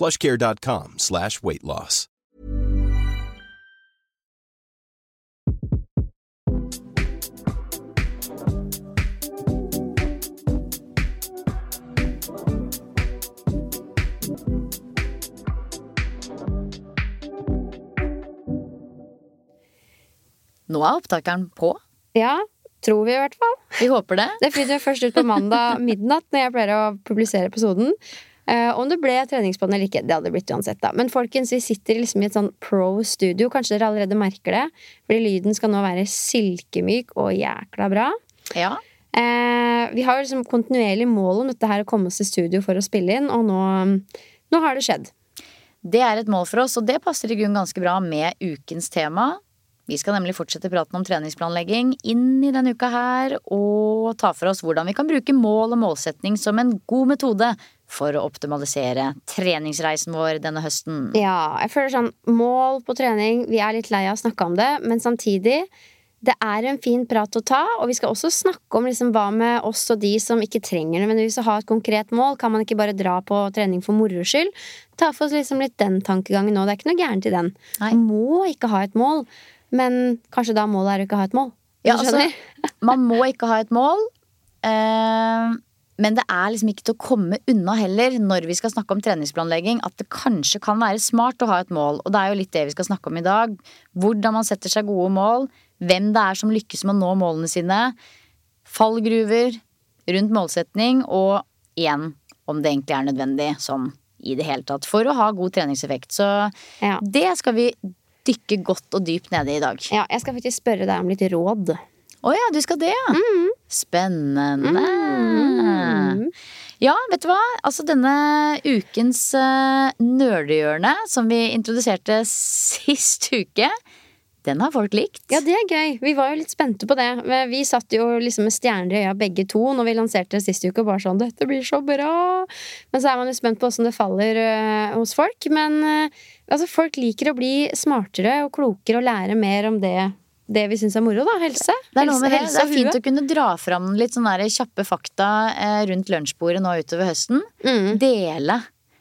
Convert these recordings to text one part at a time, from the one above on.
plushcare.com slash weight loss. Nå er opptakeren på. Ja, tror vi i hvert fall. Vi håper det. Det finner først ut på mandag midnatt, når jeg pleier å publisere episoden. Eh, om det ble treningsbånd eller ikke, det hadde blitt uansett, da. Men folkens, vi sitter liksom i et sånn pro-studio. Kanskje dere allerede merker det. Fordi lyden skal nå være silkemyk og jækla bra. Ja. Eh, vi har jo liksom kontinuerlig mål om dette her å komme oss til studio for å spille inn, og nå, nå har det skjedd. Det er et mål for oss, og det passer i grunn ganske bra med ukens tema. Vi skal nemlig fortsette praten om treningsplanlegging inn i denne uka her, og ta for oss hvordan vi kan bruke mål og målsetning som en god metode for å optimalisere treningsreisen vår denne høsten. Ja, jeg føler sånn mål på trening, vi er litt lei av å snakke om det, men samtidig det er en fin prat å ta, og vi skal også snakke om liksom hva med oss og de som ikke trenger nødvendigvis å ha et konkret mål. Kan man ikke bare dra på trening for moro skyld? Ta for oss liksom litt den tankegangen nå. Det er ikke noe gærent i den. Nei. Man må ikke ha et mål, men kanskje da målet er å ikke ha et mål. Ja, altså, man må ikke ha et mål. Eh, men det er liksom ikke til å komme unna heller når vi skal snakke om treningsplanlegging, at det kanskje kan være smart å ha et mål. Og det er jo litt det vi skal snakke om i dag. Hvordan man setter seg gode mål. Hvem det er som lykkes med å nå målene sine. Fallgruver rundt målsetning, og igjen om det egentlig er nødvendig sånn i det hele tatt for å ha god treningseffekt. Så Ja. det skal vi dykke godt og dypt nede i i dag. ja, jeg skal faktisk spørre deg om litt råd. Å ja, du skal det, ja. Spennende. Mm. Ja, vet du hva? Altså denne ukens uh, nerdehjørne som vi introduserte sist uke, den har folk likt. Ja, det er gøy. Vi var jo litt spente på det. Vi satt jo liksom med stjerner i øya begge to når vi lanserte det sist uke. Og bare sånn 'Dette blir så bra!' Men så er man jo spent på åssen det faller uh, hos folk. Men uh, altså, folk liker å bli smartere og klokere og lære mer om det, det vi syns er moro, da. Helse. Det er, noe med helse det er fint å kunne dra fram litt sånne kjappe fakta eh, rundt lunsjbordet nå utover høsten. Mm. Dele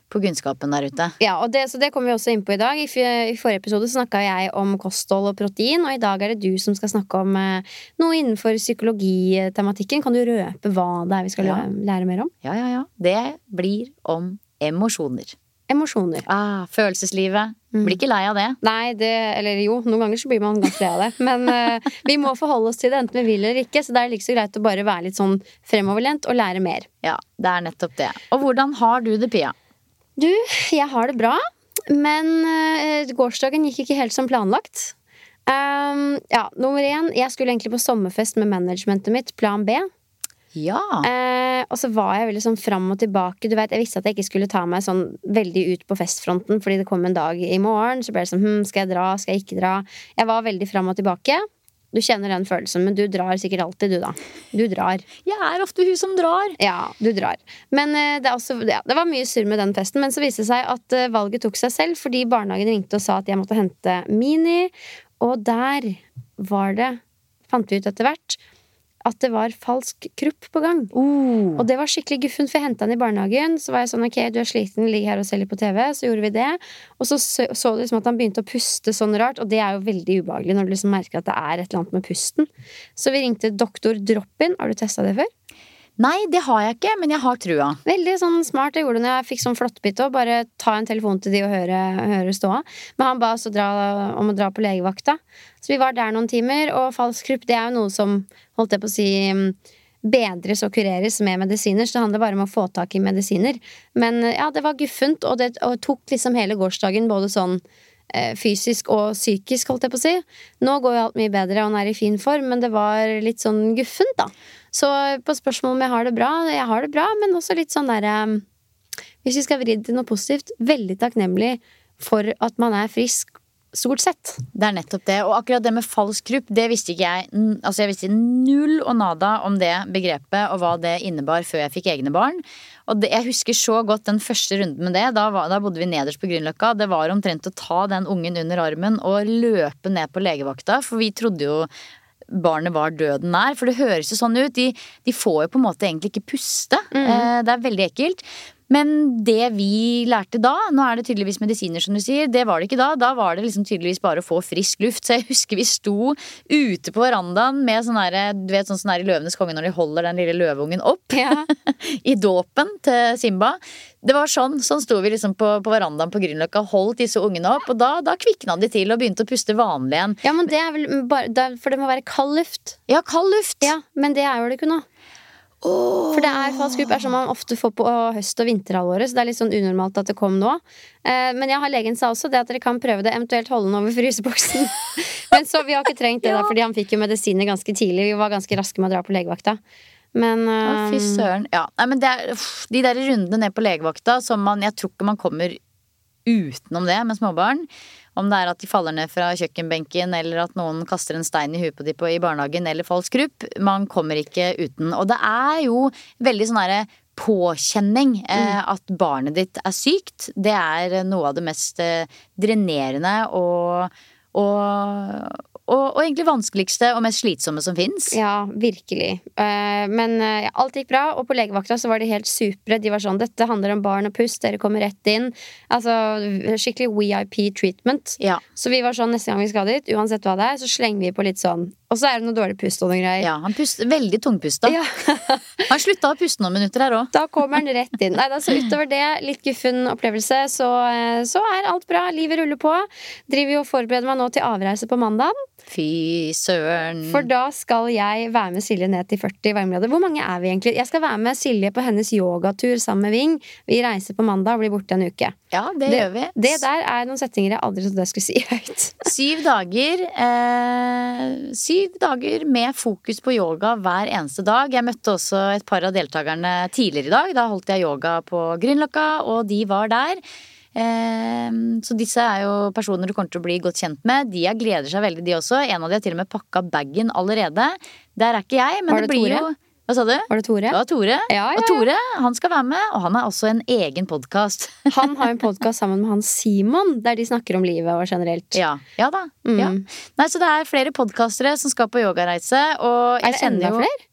på kunnskapen der ute. Ja, og det, så det kommer vi også inn på i dag. I, I forrige episode snakka jeg om kosthold og protein, og i dag er det du som skal snakke om eh, noe innenfor psykologitematikken. Kan du røpe hva det er vi skal Ja. lære mer om? Ja, ja, ja. Det blir om emosjoner. Emosjoner. Ah, følelseslivet. Mm. Blir ikke lei av det. Nei, det, eller jo, noen ganger så blir man ganske lei av det. Men uh, vi må forholde oss til det enten vi vil eller ikke, så det er like så greit å bare være litt sånn fremoverlent og lære mer. Ja, det er nettopp det. Og hvordan har du det, Pia? Du, jeg har det bra, men uh, gårsdagen gikk ikke helt som planlagt. Um, ja, nummer én, jeg skulle egentlig på sommerfest med managementet mitt, plan B. Ja. Eh, og så var jeg veldig sånn fram og tilbake. Du vet, Jeg visste at jeg ikke skulle ta meg sånn veldig ut på festfronten fordi det kom en dag i morgen. Så ble det sånn hm, skal jeg dra, skal jeg ikke dra? Jeg var veldig fram og tilbake. Du kjenner den følelsen, men du drar sikkert alltid, du, da. Du drar. Jeg er ofte hun som drar. Ja, du drar. Men eh, det, også, ja, det var mye surr med den festen. Men så viste det seg at eh, valget tok seg selv, fordi barnehagen ringte og sa at jeg måtte hente Mini. Og der var det, fant vi ut etter hvert, at det var falsk krupp på gang. Uh. Og det var skikkelig guffent, for jeg henta han i barnehagen. Så var jeg sånn, ok, du er sliten, ligg her og se litt på TV. Så gjorde vi det. Og så så, så du liksom at han begynte å puste sånn rart, og det er jo veldig ubehagelig når du liksom merker at det er et eller annet med pusten. Så vi ringte doktor Drop-in. Har du testa det før? Nei, det har jeg ikke, men jeg har trua. Veldig sånn smart. Det gjorde du når jeg fikk sånn flåttbitt òg. Bare ta en telefon til de og høre, høre ståa. Men han ba oss om å dra på legevakta. Så vi var der noen timer, og falsk krupp det er jo noe som, holdt jeg på å si mm, bedres og kureres med medisiner, så det handler bare om å få tak i medisiner. Men ja, det var guffent, og det og tok liksom hele gårsdagen både sånn fysisk og psykisk, holdt jeg på å si. Nå går jo alt mye bedre, og han er i fin form, men det var litt sånn guffent, da. Så på spørsmålet om jeg har det bra, jeg har det bra, men også litt sånn derre Hvis vi skal vri det til noe positivt, veldig takknemlig for at man er frisk. Stort sett. Det er nettopp det. Og akkurat det med falsk krupp, det visste ikke jeg. Altså jeg visste null og nada om det begrepet og hva det innebar før jeg fikk egne barn. Og det, jeg husker så godt den første runden med det. Da, var, da bodde vi nederst på Grünerløkka. Det var omtrent å ta den ungen under armen og løpe ned på legevakta, for vi trodde jo barnet var døden nær. For det høres jo sånn ut. De, de får jo på en måte egentlig ikke puste. Eh, det er veldig ekkelt. Men det vi lærte da, nå er det tydeligvis medisiner som du sier, det var det ikke da. Da var det liksom tydeligvis bare å få frisk luft. Så jeg husker vi sto ute på verandaen med sånn her, du vet sånn som er i Løvenes konge når de holder den lille løveungen opp Ja. i dåpen til Simba. Det var sånn. Sånn sto vi liksom på, på verandaen på Grünerløkka holdt disse ungene opp. Og da, da kvikna de til og begynte å puste vanlig igjen. ja, men det er vel bare For det må være kald luft. Ja, kald luft. Ja, men det er jo det ikke nå. For det er falsk gruppe er som man ofte får på høst- og vinterhalvåret, så det er litt sånn unormalt at det kom nå. Eh, men jeg har legen sa også det at dere kan prøve det, eventuelt holde den over fryseboksen. men så vi har ikke trengt det, da, fordi han fikk jo medisiner ganske tidlig. Vi var ganske raske med å dra på legevakta. Men eh, fy søren. Ja. Nei, men det er, uff, de der rundene ned på legevakta som man Jeg tror ikke man kommer utenom det med småbarn. Om det er at de faller ned fra kjøkkenbenken, eller at noen kaster en stein i huet på dem i barnehagen, eller falsk grupp. Man kommer ikke uten. Og det er jo veldig sånn herre påkjenning eh, at barnet ditt er sykt. Det er noe av det mest eh, drenerende og, og, og, og egentlig vanskeligste og mest slitsomme som fins. Ja, virkelig. Eh, men eh, ja, alt gikk bra, og på legevakta så var de helt supre. De var sånn 'Dette handler om barn og pust, dere kommer rett inn'. Altså skikkelig VIP treatment. Ja. Så vi var sånn neste gang vi skal dit, uansett hva det er, så slenger vi på litt sånn. Og så er det noe dårlig pust og noe greier. Ja, han puster veldig tungpusta. Ja. Han slutta å puste noen minutter her òg. Da kommer han rett inn. Nei, da, så utover det, litt guffen opplevelse, så, eh, så er alt bra. Livet ruller på. Driver jo og forbereder meg nå til avreise på mandag. Fy søren. For da skal jeg være med Silje ned til 40 varmegrader. Hvor mange er vi egentlig? Jeg skal være med Silje på hennes yogatur sammen med Ving. Vi reiser på mandag og blir borte en uke. Ja, det, gjør vi. Det der er noen setninger jeg aldri trodde jeg skulle si høyt. Syv dager. Eh, syv dager med fokus på yoga hver eneste dag. Jeg møtte også et par av deltakerne tidligere i dag. Da holdt jeg yoga på Grünerløkka, og de var der. Eh, så disse er jo personer du kommer til å bli godt kjent med. De gleder seg veldig, de også. En av de har til og med pakka bagen allerede. Der er ikke jeg, men det, det blir Tore? jo Hva sa du? Var det Tore? Det var Tore. Ja, ja, Og. Tore han skal være med, og han har også en egen podkast. Han har en podkast sammen med han Simon, der de snakker om livet og generelt. Ja, ja da. Mm. Ja. Nei, så det er flere podkastere som skal på yogareise. Og Er det enda kjenner jo flere?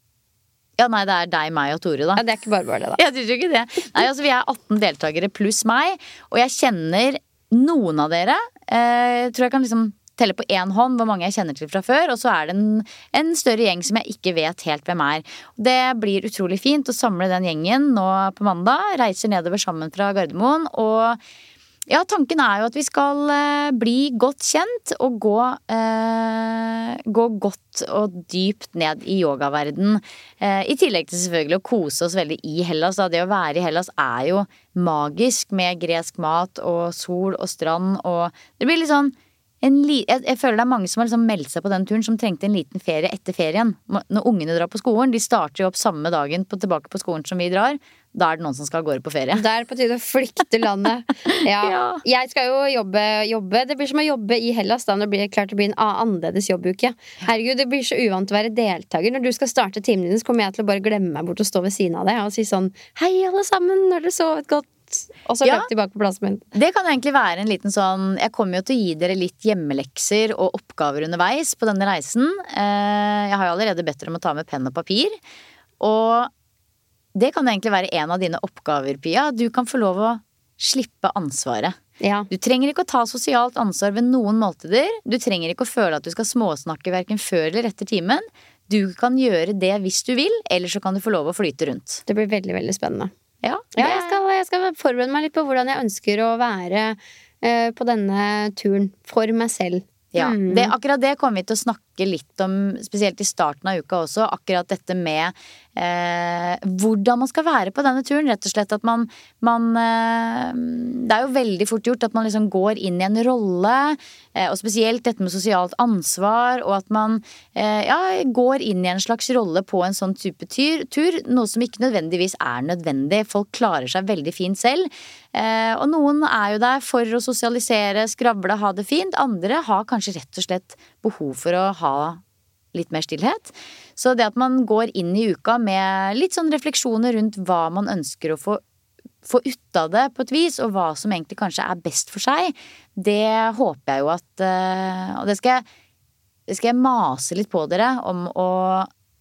Ja, nei, det er deg, meg og Tore, da. Ja, det er ikke bare bare det, da. Jeg tror ikke det. Nei, altså Vi er 18 deltakere pluss meg, og jeg kjenner noen av dere. Eh, tror jeg kan liksom telle på én hånd hvor mange jeg kjenner til fra før. Og så er det en, en større gjeng som jeg ikke vet helt hvem er. Det blir utrolig fint å samle den gjengen nå på mandag. Reiser nedover sammen fra Gardermoen. Og ja, tanken er jo at vi skal eh, bli godt kjent og gå, eh, gå godt og dypt ned i yogaverden. Eh, I tillegg til selvfølgelig å kose oss veldig i Hellas. Da. Det å være i Hellas er jo magisk med gresk mat og sol og strand og Det blir litt sånn li jeg, jeg føler det er mange som har liksom meldt seg på den turen som trengte en liten ferie etter ferien. Når ungene drar på skolen, de starter jo opp samme dagen på, tilbake på skolen som vi drar. Da er det noen som skal av gårde på ferie. Det er på tide å flykte landet. Ja. Ja. Jeg skal jo jobbe, jobbe. Det blir som å jobbe i Hellas da når det blir klart å bli en annerledes jobbuke. Herregud, Det blir så uvant å være deltaker. Når du skal starte timen din, så kommer jeg til å bare glemme meg bort og stå ved siden av deg og si sånn Hei, alle sammen, har dere sovet godt? Ut, og så Ja. løp tilbake på plassen min. Det kan egentlig være en liten sånn Jeg kommer jo til å gi dere litt hjemmelekser og oppgaver underveis på denne reisen. Eh, Jeg har jo allerede bedt dere om å ta med penn og papir. Og det kan egentlig være en av dine oppgaver, Pia. Du kan få lov å slippe ansvaret. Ja. Du trenger ikke å ta sosialt ansvar ved noen måltider. Du trenger ikke å føle at du skal småsnakke verken før eller etter timen. Du kan gjøre det hvis du vil, eller så kan du få lov å flyte rundt. Det blir veldig, veldig spennende. Ja, Ja, jeg skal, jeg skal forberede meg litt på hvordan jeg ønsker å være eh, på denne turen for meg selv. Ja, Mm. det, akkurat det kommer vi til å snakke litt om, spesielt i starten av uka også. Akkurat dette med eh, hvordan man skal være på denne turen. Rett og slett at man, man eh, Det er jo veldig fort gjort at man liksom går inn i en rolle, eh, og spesielt dette med sosialt ansvar, og at man eh, ja, går inn i en slags rolle på en sånn type tur, tur. Noe som ikke nødvendigvis er nødvendig. Folk klarer seg veldig fint selv. Eh, og noen er jo der for å sosialisere, skravle, ha det fint. Andre har kanskje rett og slett behov for å ha litt mer stillhet. Så det at man går inn i uka med litt sånn refleksjoner rundt hva man ønsker å få få ut av det på et vis, og hva som egentlig kanskje er best for seg, det håper jeg jo at eh, Og det skal jeg, det skal jeg mase litt på dere om å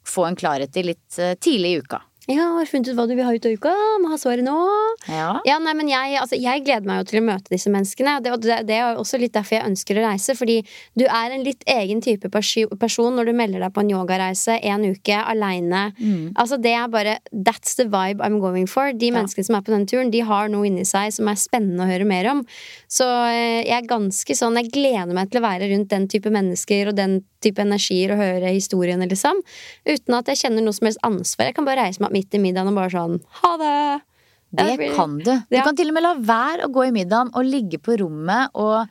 få en klarhet i litt eh, tidlig i uka. Ja, har funnet ut hva du vil ha ut av uka. Må ha svaret nå. Ja. Ja, nei, men jeg, altså, jeg gleder meg jo til å møte disse menneskene. Det, det, det er også litt derfor jeg ønsker å reise. Fordi du er en litt egen type person når du melder deg på en yogareise en uke aleine. Mm. Altså, det er bare That's the vibe I'm going for. De Ja. menneskene som er på den turen, de har noe inni seg som er spennende å høre mer om. Så eh, jeg er ganske sånn Jeg gleder meg til å være rundt den type mennesker og den type energier og høre historiene, liksom. Uten at jeg kjenner noe som helst ansvar. Jeg kan bare reise meg opp midt i middagen og bare sånn Ha det! Det blir- kan du. Du Ja. kan til og med la være å gå i middagen og ligge på rommet og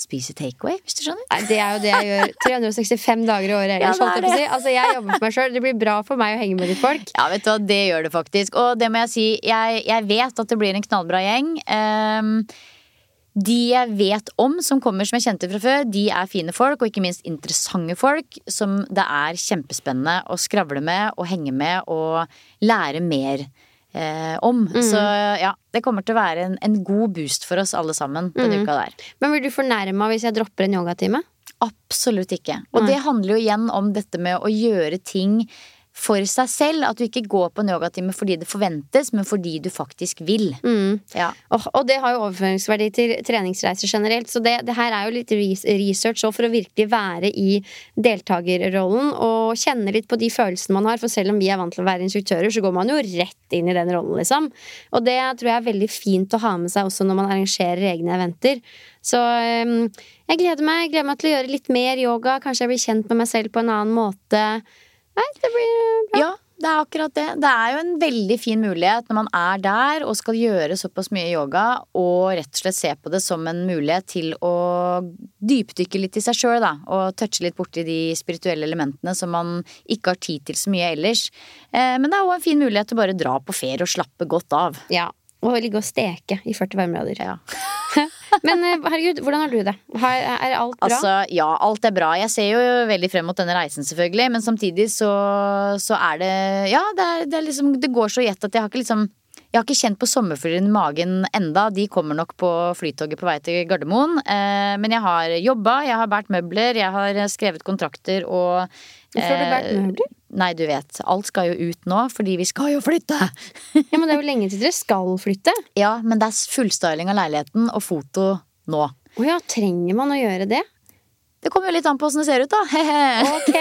spise takeaway, hvis du skjønner. Nei, det er jo det jeg gjør 365 dager i året ellers. er jeg si. Altså, jeg jobber for meg sjøl. Det blir bra for meg å henge med litt folk. Ja, vet du hva, det gjør det faktisk. Og det må jeg si, jeg, jeg vet at det blir en knallbra gjeng. Ehm, de jeg vet om som kommer som jeg kjente fra før, de er fine folk, og ikke minst interessante folk. Som det er kjempespennende å skravle med og henge med og lære mer eh, om. Så ja, det kommer til å være en, en god boost for oss alle sammen denne uka der. Men blir du fornærma hvis jeg dropper en yogatime? Absolutt ikke. Og Nei. det handler jo igjen om dette med å gjøre ting for seg selv. At du ikke går på en yogatime fordi det forventes, men fordi du faktisk vil. Mm. Ja. Åh, og det har jo overføringsverdi til treningsreiser generelt, så det, det her er jo litt research òg, for å virkelig være i deltakerrollen og kjenne litt på de følelsene man har. For selv om vi er vant til å være instruktører, så går man jo rett inn i den rollen, liksom. Og det tror jeg er veldig fint å ha med seg også når man arrangerer egne eventer. Så um, jeg gleder meg. Jeg gleder meg til å gjøre litt mer yoga. Kanskje jeg blir kjent med meg selv på en annen måte. Nei, det blir bra. Ja, det er akkurat det. Det er jo en veldig fin mulighet når man er der og skal gjøre såpass mye yoga, og rett og slett se på det som en mulighet til å dypdykke litt i seg sjøl, da. Og touche litt borti de spirituelle elementene som man ikke har tid til så mye ellers. Eh, men det er òg en fin mulighet til å bare dra på ferie og slappe godt av. Ja. Og ligge og steke i 40 varmegrader. Ja. Men eh, herregud, hvordan har du det? Er alt bra? Altså, ja, alt er bra. Jeg ser jo veldig frem mot denne reisen, selvfølgelig. Men samtidig så, så er det Ja, det, er, det, er liksom, det går så i ett at jeg har ikke liksom jeg har ikke kjent på sommerfugler i magen enda. De kommer nok på flytoget på vei til Gardermoen. Eh, men jeg har jobba, jeg har båret møbler, jeg har skrevet kontrakter og Hvorfor har du båret eh, møbler? Nei, du vet. Alt skal jo ut nå, fordi vi skal jo flytte. Ja, men det er jo lenge til dere skal flytte. Ja, men det er fullstyling av leiligheten og foto nå. Å ja, trenger man å gjøre det? Det kommer jo litt an på åssen det ser ut, da. Ok!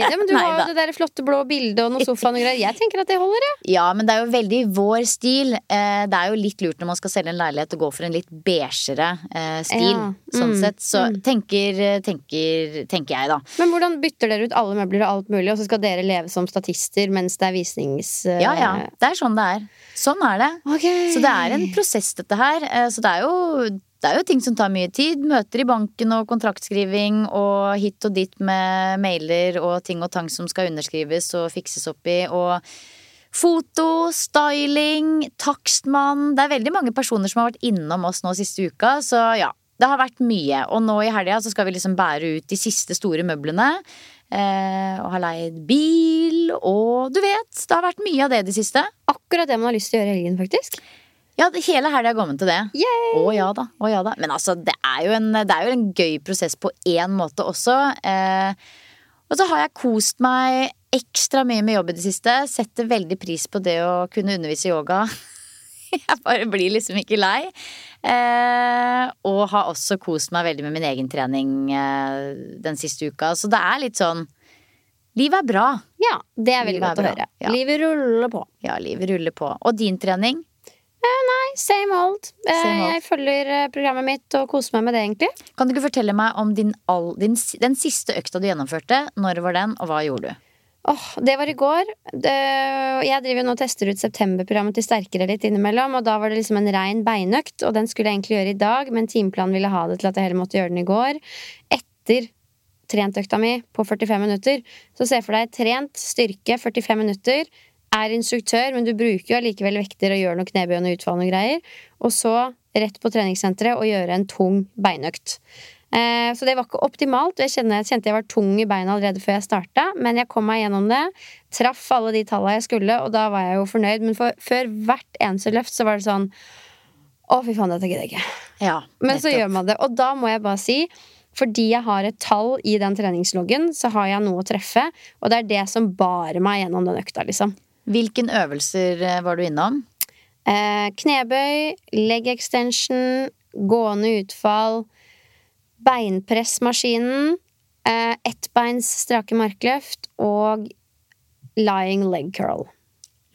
Ja, men du har jo det der flotte blå bildet og noen sofaen og greier. Jeg tenker at det holder, jeg. Ja, men det er jo veldig vår stil. Eh, det er jo litt lurt når man skal selge en leilighet og gå for en litt beigere eh, stil. Ja, Sånn mm, sett. Så mm. tenker, tenker, tenker jeg, da. Men hvordan bytter dere ut alle møbler og alt mulig, og så skal dere leve som statister mens det er visnings... eh, Ja ja. Det er sånn det er. Sånn er det. Okay. Så det er en prosess, dette her. Eh, Så det er jo det er jo ting som tar mye tid. Møter i banken og kontraktskriving og hit og dit med mailer og ting og tang som skal underskrives og fikses opp i. Og foto, styling, takstmann. Det er veldig mange personer som har vært innom oss nå siste uka, så ja. Det har vært mye. Og nå i helga så skal vi liksom bære ut de siste store møblene. Eh, og har leid bil, og du vet, det har vært mye av det i det siste. Akkurat det man har lyst til å gjøre i helgen, faktisk. Ja, hele helga går med til det. Yay! Å ja da. å ja da Men altså, det er jo en, det er jo en gøy prosess på én måte også. Eh, og så har jeg kost meg ekstra mye med jobb i det siste. Setter veldig pris på det å kunne undervise i yoga. jeg bare blir liksom ikke lei. Eh, og har også kost meg veldig med min egen trening eh, den siste uka. Så det er litt sånn Livet er bra. Ja, det er veldig Livet er å høre. Ja. Livet ruller på. Ja, livet ruller på. Og din trening? Same old. Eh, Same old. Jeg følger eh, programmet mitt og koser meg med det, egentlig. Kan du ikke fortelle meg om din, all, din, den siste økta du gjennomførte? Når var den, og hva gjorde du? Åh, det var i går. Det, jeg driver nå og tester ut septemberprogrammet til Sterkere litt innimellom, og da var det liksom en rein beinøkt, og den skulle jeg egentlig gjøre i dag, men timeplanen ville ha det til at jeg heller måtte gjøre den i går. Etter trentøkta mi på 45 minutter. Så se for deg trent styrke 45 minutter. Er instruktør, men du bruker jo allikevel vekter og gjør noe knebøy og utfall og greier. Og så rett på treningssenteret og gjøre en tung beinøkt. Eh, så det var ikke optimalt. Jeg kjente, jeg kjente jeg var tung i beina allerede før jeg starta, men jeg kom meg gjennom det. Traff alle de tallene jeg skulle, og da var jeg jo fornøyd. Men for, før hvert eneste løft så var det sånn Å, fy faen, dette gidder jeg ikke. Ja, Men så gjør man det. Og da må jeg bare si fordi jeg har et tall i den treningsloggen, så har jeg noe å treffe. Og det er det som barer meg gjennom den økta, liksom. Hvilken øvelser eh, var du innom? Eh, knebøy, leg extension, gående utfall, beinpressmaskinen, eh, ettbeins strake markløft og lying leg curl.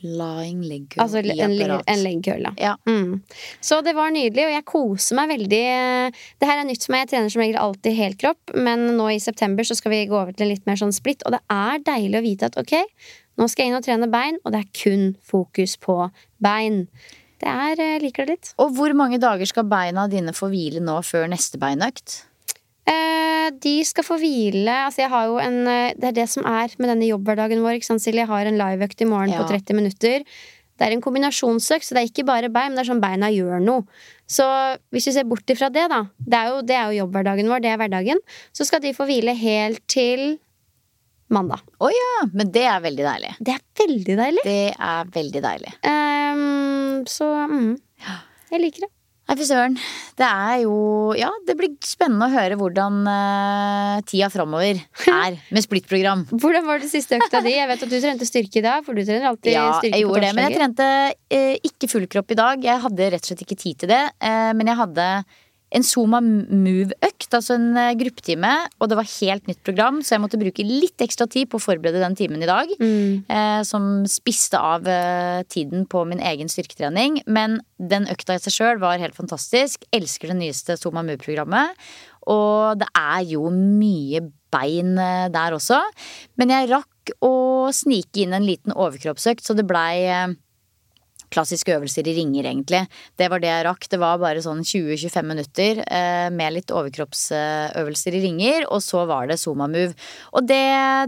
Lying leg curl Altså en, en leg curl, da. Ja. Mm. Så det var nydelig, og jeg koser meg veldig. Det her er nytt for meg. Jeg trener som regel alltid helkropp, men nå i september så skal vi gå over til en litt mer sånn splitt. Og det er deilig å vite at ok, nå skal jeg inn og trene bein, og det er kun fokus på bein. Det er, jeg liker det litt. Og hvor mange dager skal beina dine få hvile nå før neste beinøkt? Eh, de skal få hvile. Altså jeg har jo en, eh, det er det som er med denne jobbhverdagen vår. Ikke sant, Silje? Jeg har en liveøkt i morgen Ja. på 30 minutter. Det er en kombinasjonsøkt, så det er ikke bare bein, men det er sånn beina gjør noe. Så hvis du ser bort ifra det, da, det er jo, det er jo jobbhverdagen vår, det er hverdagen, så skal de få hvile helt til mandag. Å ja, men det er veldig deilig. Det er veldig deilig. Det er veldig deilig. Um, så mm, jeg liker det. Nei, fy søren. Det er jo Ja, det blir spennende å høre hvordan uh, tida framover er med splittprogram. Hvordan var det siste økta di? Jeg vet at du trente styrke i dag, for du trener alltid Ja, styrke jeg på gjorde det, men jeg trente uh, ikke full kropp i dag. Jeg hadde rett og slett ikke tid til det. Uh, men jeg hadde en Zoma Move-økt, altså en eh, gruppetime, og det var helt nytt program, så jeg måtte bruke litt ekstra tid på å forberede den timen i dag. Mm. Eh, som spiste av eh, tiden på min egen styrketrening. Men den økta i seg sjøl var helt fantastisk. Elsker det nyeste Zoma Move-programmet. Og det er jo mye bein eh, der også. Men jeg rakk å snike inn en liten overkroppsøkt, så det blei eh, klassiske øvelser i ringer, egentlig. Det var det jeg rakk. Det var bare sånn 20-25 minutter eh, med litt overkroppsøvelser i ringer, og så var det soma-move Og det,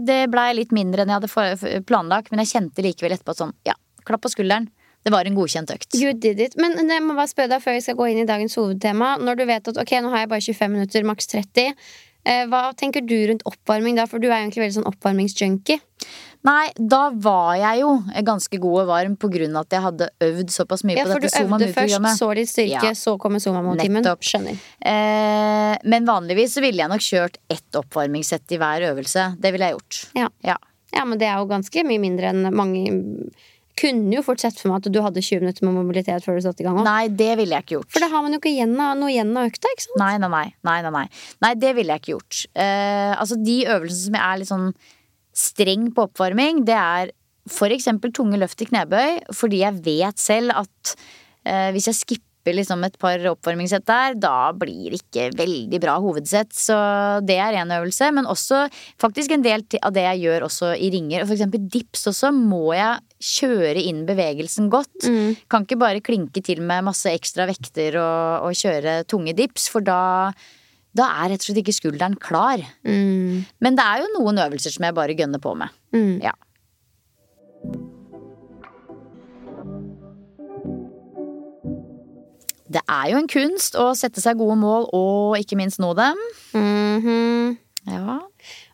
det blei litt mindre enn jeg hadde planlagt, men jeg kjente likevel etterpå sånn, ja, klapp på skulderen. Det var en godkjent økt. You did it. Men jeg må bare spørre deg før vi skal gå inn i dagens hovedtema. Når du vet at ok, nå har jeg bare 25 minutter, maks 30. Eh, hva tenker du rundt oppvarming da? For du er egentlig veldig sånn oppvarmingsjunkie. Nei, da var jeg jo ganske god og varm av at jeg hadde øvd såpass mye Ja, på for du øvde først, så litt styrke, Ja. så kommer Zoma-timen. Skjønner. Eh, men vanligvis så ville jeg nok kjørt ett oppvarmingssett i hver øvelse. Det ville jeg gjort. Ja. Ja. ja, men det er jo ganske mye mindre enn mange Kunne jo fort sett for meg at du hadde 20 minutter med mobilitet før du satte i gang. Nei, det ville jeg ikke gjort. For da har man jo ikke igjen av, noe igjen av økta, ikke sant? Nei, nei, nei. nei, nei, nei. nei det ville jeg ikke gjort. Eh, altså De øvelsene som jeg er litt sånn streng på oppvarming, det er eksempel tunge løft i knebøy, fordi jeg vet selv at eh, hvis jeg skipper liksom et par oppvarmingssett der, da blir det ikke veldig bra hovedsett. Så det er én øvelse. Men også faktisk en del av det jeg gjør også i ringer. For eksempel dips også må jeg kjøre inn bevegelsen godt. Kan ikke bare klinke til med masse ekstra vekter og, og kjøre tunge dips, for da da er rett og slett ikke skulderen klar. Mm. Men det er jo noen øvelser som jeg bare gønner på med. Mm. Ja. Det er jo en kunst å sette seg gode mål og ikke minst nå dem. Mhm. Ja.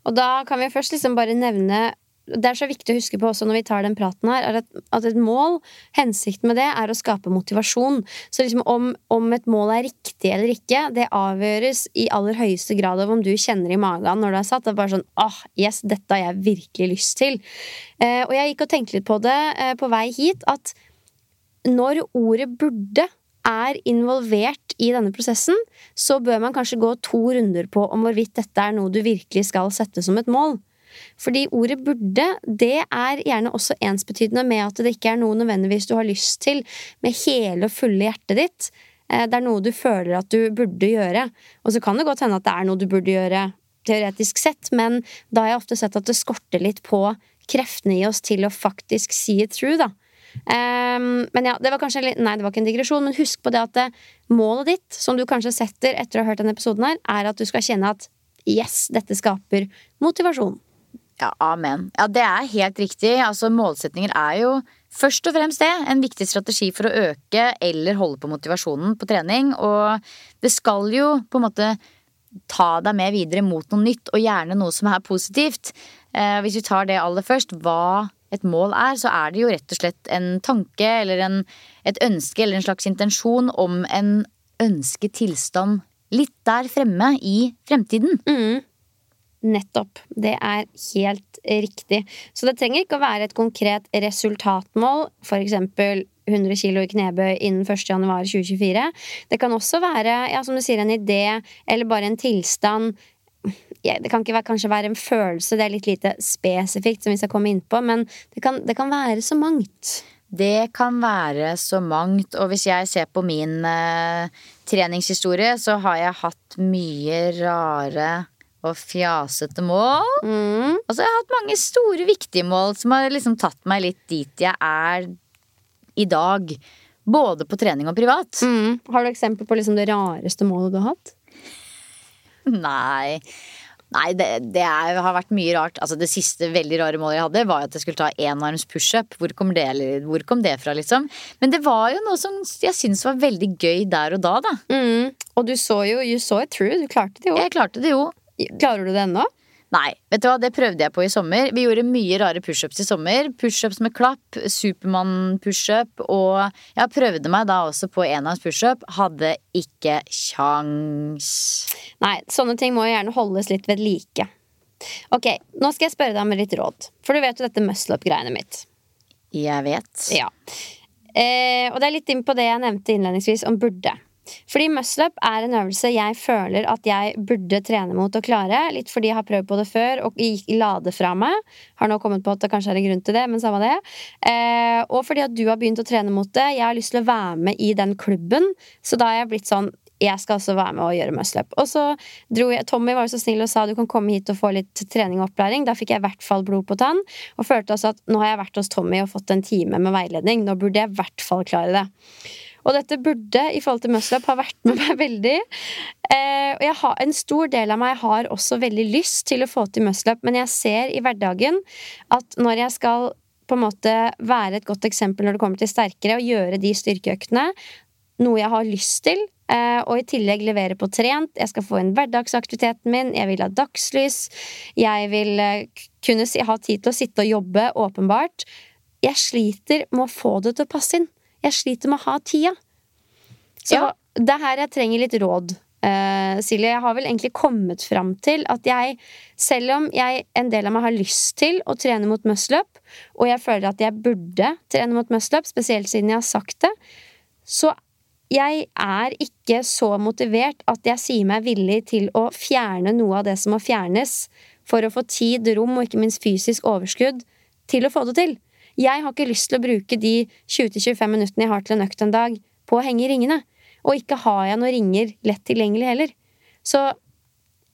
Og da kan vi først liksom bare nevne det er så viktig å huske på også når vi tar den praten her, er at, at et mål, hensikten med det, er å skape motivasjon. Så liksom om, om, et mål er riktig eller ikke, det avgjøres i aller høyeste grad av om du kjenner i magen når du er satt. Det er bare sånn ah, yes, dette har jeg virkelig lyst til. Eh, og jeg gikk og tenkte litt på det eh, på vei hit, at når ordet burde er involvert i denne prosessen, så bør man kanskje gå to runder på om hvorvidt dette er noe du virkelig skal sette som et mål. Fordi ordet burde, det er gjerne også ensbetydende med at det ikke er noe nødvendigvis du har lyst til med hele og fulle hjertet ditt. Eh, det er noe du føler at du burde gjøre. Og så kan det godt hende at det er noe du burde gjøre teoretisk sett, men da har jeg ofte sett at det skorter litt på kreftene i oss til å faktisk see it through, da. Um, men ja, det var kanskje litt, Nei, det var ikke en digresjon, men husk på det at det, målet ditt, som du kanskje setter etter å ha hørt denne episoden her, er at du skal kjenne at yes, dette skaper motivasjon. Ja, amen. Ja, det er helt riktig. Altså, målsetninger er jo først og fremst det. En viktig strategi for å øke eller holde på motivasjonen på trening. Og det skal jo på en måte ta deg med videre mot noe nytt, og gjerne noe som er positivt. Eh, hvis vi tar det aller først, hva et mål er, så er det jo rett og slett en tanke eller en, et ønske eller en slags intensjon om en ønsket tilstand litt der fremme i fremtiden. Mm. Nettopp. Det er helt riktig. Så det trenger ikke å være et konkret resultatmål, eksempel 100 kg i knebøy innen 1.1.2024. Det kan også være, ja, som du sier, en idé eller bare en tilstand. Det kan ikke være, kanskje være en følelse, det er litt lite spesifikt, som vi skal komme inn på, men det kan, det kan være så mangt. Det kan være så mangt, og hvis jeg ser på min eh, treningshistorie, så har jeg hatt mye rare og fjasete mål. Mm. Og så har jeg hatt mange store, viktige mål som har liksom tatt meg litt dit jeg er i dag. Både på trening og privat. Mm. Har du eksempel på liksom det rareste målet du har hatt? Nei. Nei, det, det er, har vært mye rart. Altså, det siste veldig rare målet jeg hadde, var at jeg skulle ta enarms pushup. Hvor, kom det, hvor kom det fra, liksom? Men det var jo noe som jeg syntes var veldig gøy der og da, da. Mm. Og du så jo You saw it through. Du klarte det jo. Jeg klarte det jo. Klarer du det ennå? Nei, vet du hva, det prøvde jeg på i sommer. Vi gjorde mye rare pushups i sommer. Pushups med klapp, Supermann-pushup, og jeg prøvde meg da også på enarms pushup. Hadde ikke kjangs. Nei, sånne ting må jo gjerne holdes litt ved like. Ok, nå skal jeg spørre deg om litt råd. For du vet jo dette muscle up-greiene mitt. Jeg vet. Ja. Eh, og det er litt inn på det jeg nevnte innledningsvis om burde. Fordi muscle-up er en øvelse jeg føler at jeg burde trene mot å klare. Litt fordi jeg har prøvd på det før og la det fra meg. Har nå kommet på at det kanskje er en grunn til det, men samme det. Eh, og fordi at du har begynt å trene mot det. Jeg har lyst til å være med i den klubben, så da har jeg blitt sånn jeg skal også være med og gjøre muscle-up. Og så dro jeg, Tommy var jo så snill og sa du kan komme hit og få litt trening og opplæring. Da fikk jeg i hvert fall blod på tann, og følte også at nå har jeg vært hos Tommy og fått en time med veiledning. Nå burde jeg i hvert fall klare det. Og dette burde, i forhold til muscle-up, ha vært med meg veldig. Eh, og har, en stor del av meg har også veldig lyst til å få til muscle-up, men jeg ser i hverdagen at når jeg skal på en måte være et godt eksempel når det kommer til sterkere, og gjøre de styrkeøktene, noe jeg har lyst til, eh, og i tillegg levere på trent. Jeg skal få inn hverdagsaktiviteten min, jeg vil ha dagslys, jeg vil eh, kunne ha tid til å sitte og jobbe, åpenbart. Jeg sliter med å få det til å passe inn. Jeg sliter med å ha tida. Så ja. det er her jeg trenger litt råd. Uh, Silje, jeg har vel egentlig kommet fram til at jeg, selv om jeg en del av meg har lyst til å trene mot muscle-up, og jeg føler at jeg burde trene mot muscle-up, spesielt siden jeg har sagt det, så jeg er ikke så motivert at jeg sier meg villig til å fjerne noe av det som må fjernes, for å få tid, rom og ikke minst fysisk overskudd til å få det til. Jeg har ikke lyst til å bruke de 20-25 minuttene jeg har til en økt en dag, på å henge i ringene. Og ikke har jeg noen ringer lett tilgjengelig heller. Så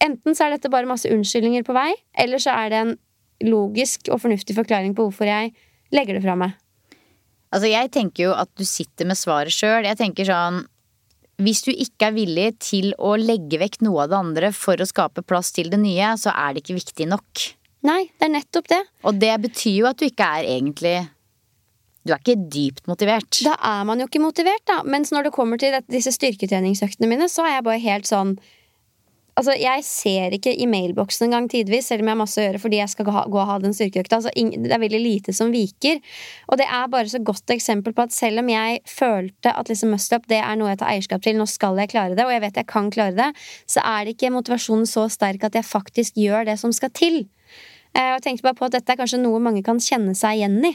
enten så er dette bare masse unnskyldninger på vei, eller så er det en logisk og fornuftig forklaring på hvorfor jeg legger det fra meg. Altså, jeg tenker jo at du sitter med svaret sjøl. Jeg tenker sånn Hvis du ikke er villig til å legge vekk noe av det andre for å skape plass til det nye, så er det ikke viktig nok. Nei, det er nettopp det. Og det betyr jo at du ikke er egentlig Du er ikke dypt motivert. Da er man jo ikke motivert, da. Mens når det kommer til disse styrketreningsøktene mine, så er jeg bare helt sånn Altså, jeg ser ikke i mailboksen engang tidvis, selv om jeg har masse å gjøre fordi jeg skal gå, og ha den styrkeøkta. Altså, det er veldig lite som viker. Og det er bare så godt eksempel på at selv om jeg følte at liksom muscle-up det er noe jeg tar eierskap til, nå skal jeg klare det, og jeg vet jeg kan klare det, så er det ikke motivasjonen så sterk at jeg faktisk gjør det som skal til. Eh, jeg tenkte bare på at dette er kanskje noe mange kan kjenne seg igjen i.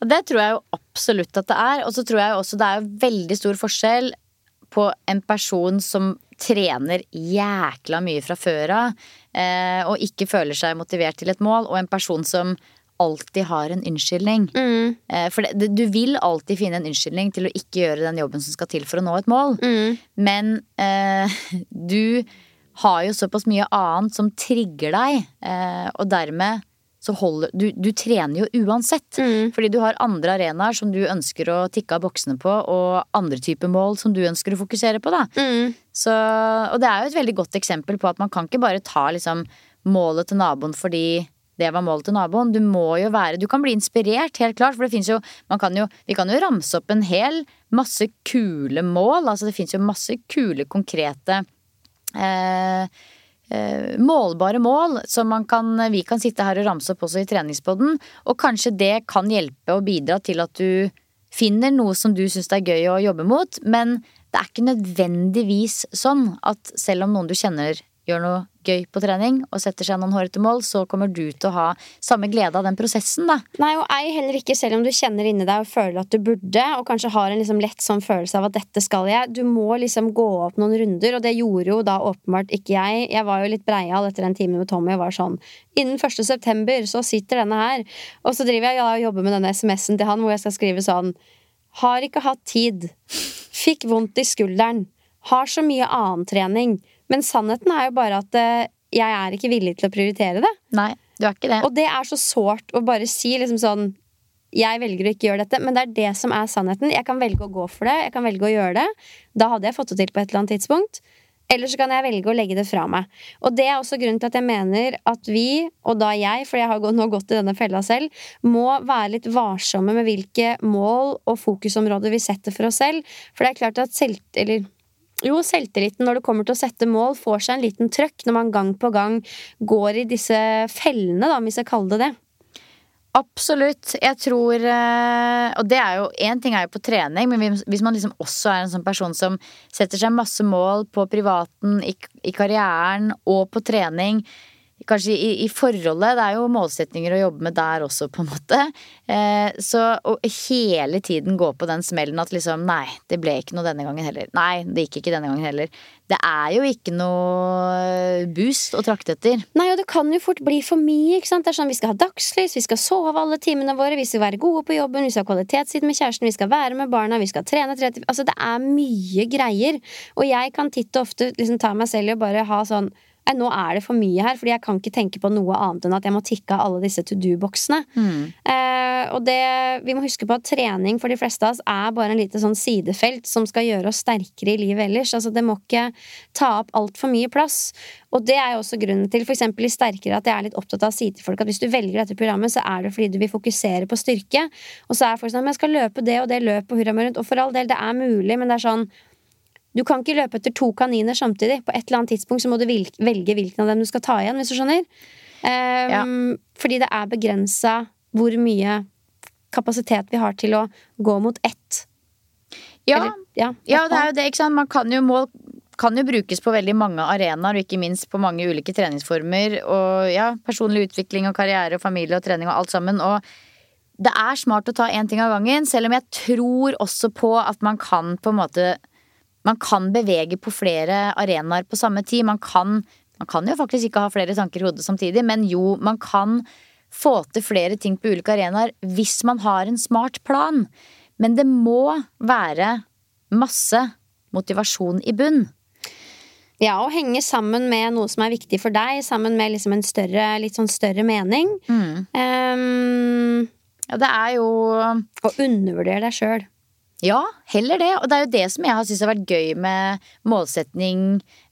Det tror jeg jo absolutt at det er. Og så tror jeg også det er veldig stor forskjell på en person som trener jækla mye fra før av, eh, og ikke føler seg motivert til et mål, og en person som alltid har en unnskyldning. Mm. Eh, for det, du vil alltid finne en unnskyldning til å ikke gjøre den jobben som skal til for å nå et mål. Mm. Men eh, du har jo såpass mye annet som trigger deg, eh, og dermed så holder du, du trener jo uansett. Mm. Fordi du har andre arenaer som du ønsker å tikke av boksene på, og andre typer mål som du ønsker å fokusere på, da. Mm. Så, og det er jo et veldig godt eksempel på at man kan ikke bare ta liksom målet til naboen fordi det var målet til naboen. Du må jo være Du kan bli inspirert, helt klart. For det fins jo, jo Vi kan jo ramse opp en hel masse kule mål. Altså det fins jo masse kule, konkrete eh, målbare mål som kan, vi kan sitte her og ramse opp også i treningspodden. Og kanskje det kan hjelpe og bidra til at du finner noe som du syns er gøy å jobbe mot. Men det er ikke nødvendigvis sånn at selv om noen du kjenner gjør noe gøy på trening og setter seg noen hårete mål, så kommer du til å ha samme glede av den prosessen, da. Nei, og ei heller ikke, selv om du kjenner inni deg og føler at du burde, og kanskje har en liksom lett sånn følelse av at dette skal jeg. Du må liksom gå opp noen runder, og det gjorde jo da åpenbart ikke jeg. Jeg var jo litt breial etter den timen med Tommy og var sånn Innen 1. september så sitter denne her. Og så driver jeg og jobber med denne SMS-en til han hvor jeg skal skrive sånn Har ikke hatt tid. Fikk vondt i skulderen. Har så mye annen trening. Men sannheten er jo bare at eh, jeg er ikke villig til å prioritere det. Nei, du er ikke det. Og det er så sårt å bare si liksom sånn Jeg velger å ikke gjøre dette, men det er det som er sannheten. Jeg kan velge å gå for det, jeg kan velge å gjøre det. Da hadde jeg fått det til på et eller annet tidspunkt. Eller så kan jeg velge å legge det fra meg. Og det er også grunnen til at jeg mener at vi, og da jeg, for jeg har nå gått i denne fella selv, må være litt varsomme med hvilke mål og fokusområder vi setter for oss selv. For det er klart at selv... Eller jo, selvtilliten når det kommer til å sette mål, får seg en liten trøkk når man gang på gang går i disse fellene, da, hvis jeg kaller det det. Absolutt. Jeg tror eh, Og det er jo én ting er jo på trening, men hvis man liksom også er en sånn person som setter seg masse mål på privaten, i, i karrieren og på trening, kanskje i, i, forholdet. Det er jo målsetninger å jobbe med der også, på en måte. Eh, så å hele tiden gå på den smellen at liksom nei, det ble ikke noe denne gangen heller. Nei, det gikk ikke denne gangen heller. Det er jo ikke noe boost å trakte etter. Nei, og det kan jo fort bli for mye. ikke sant? Det er sånn Vi skal ha dagslys, vi skal sove alle timene våre, vi skal være gode på jobben, vi skal ha kvalitetstid med kjæresten, vi skal være med barna, vi skal trene 30 Altså, det er mye greier. Og jeg kan titt og ofte liksom ta meg selv i å bare ha sånn nå er det for mye her, fordi jeg kan ikke tenke på noe annet enn at jeg må tikke av alle disse to do-boksene. Mm. Eh, og det, vi må huske på at trening for de fleste av oss er bare en lite sånn sidefelt som skal gjøre oss sterkere i livet ellers. Altså, det må ikke ta opp altfor mye plass. Og det er jo også grunnen til for eksempel i Sterkere at jeg er litt opptatt av å si til folk at hvis du velger dette programmet, så er det fordi du vil fokusere på styrke. Og så er folk sånn at jeg skal løpe det og det løpet og hurra meg rundt. Og for all del, det er mulig, men det er sånn du kan ikke løpe etter to kaniner samtidig. På et eller annet tidspunkt så må du velge hvilken av dem du skal ta igjen. hvis du skjønner. Um, ja. Fordi det er begrensa hvor mye kapasitet vi har til å gå mot ett. Ja, Eller, ja, ja det er jo det, ikke sant. Man kan jo mål kan jo brukes på veldig mange arenaer, og ikke minst på mange ulike treningsformer. Og ja, personlig utvikling og karriere og familie og trening og alt sammen. Og det er smart å ta én ting av gangen, selv om jeg tror også på at man kan på en måte man kan bevege på flere arenaer på samme tid. Man kan, man kan jo faktisk ikke ha flere tanker i hodet samtidig, men jo, man kan få til flere ting på ulike arenaer hvis man har en smart plan. Men det må være masse motivasjon i bunn. Ja, og henge sammen med noe som er viktig for deg, sammen med liksom en større, litt sånn større mening. Mm. Um, ja, det er jo Å undervurdere deg sjøl. Ja, heller det. Og det er jo det som jeg har syntes har vært gøy med målsetning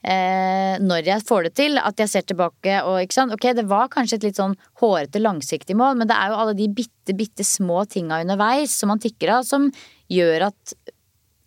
eh, når jeg får det til. At jeg ser tilbake og ikke sant. Ok, det var kanskje et litt sånn hårete, langsiktig mål, men det er jo alle de bitte, bitte små tinga underveis som man tikker av, som gjør at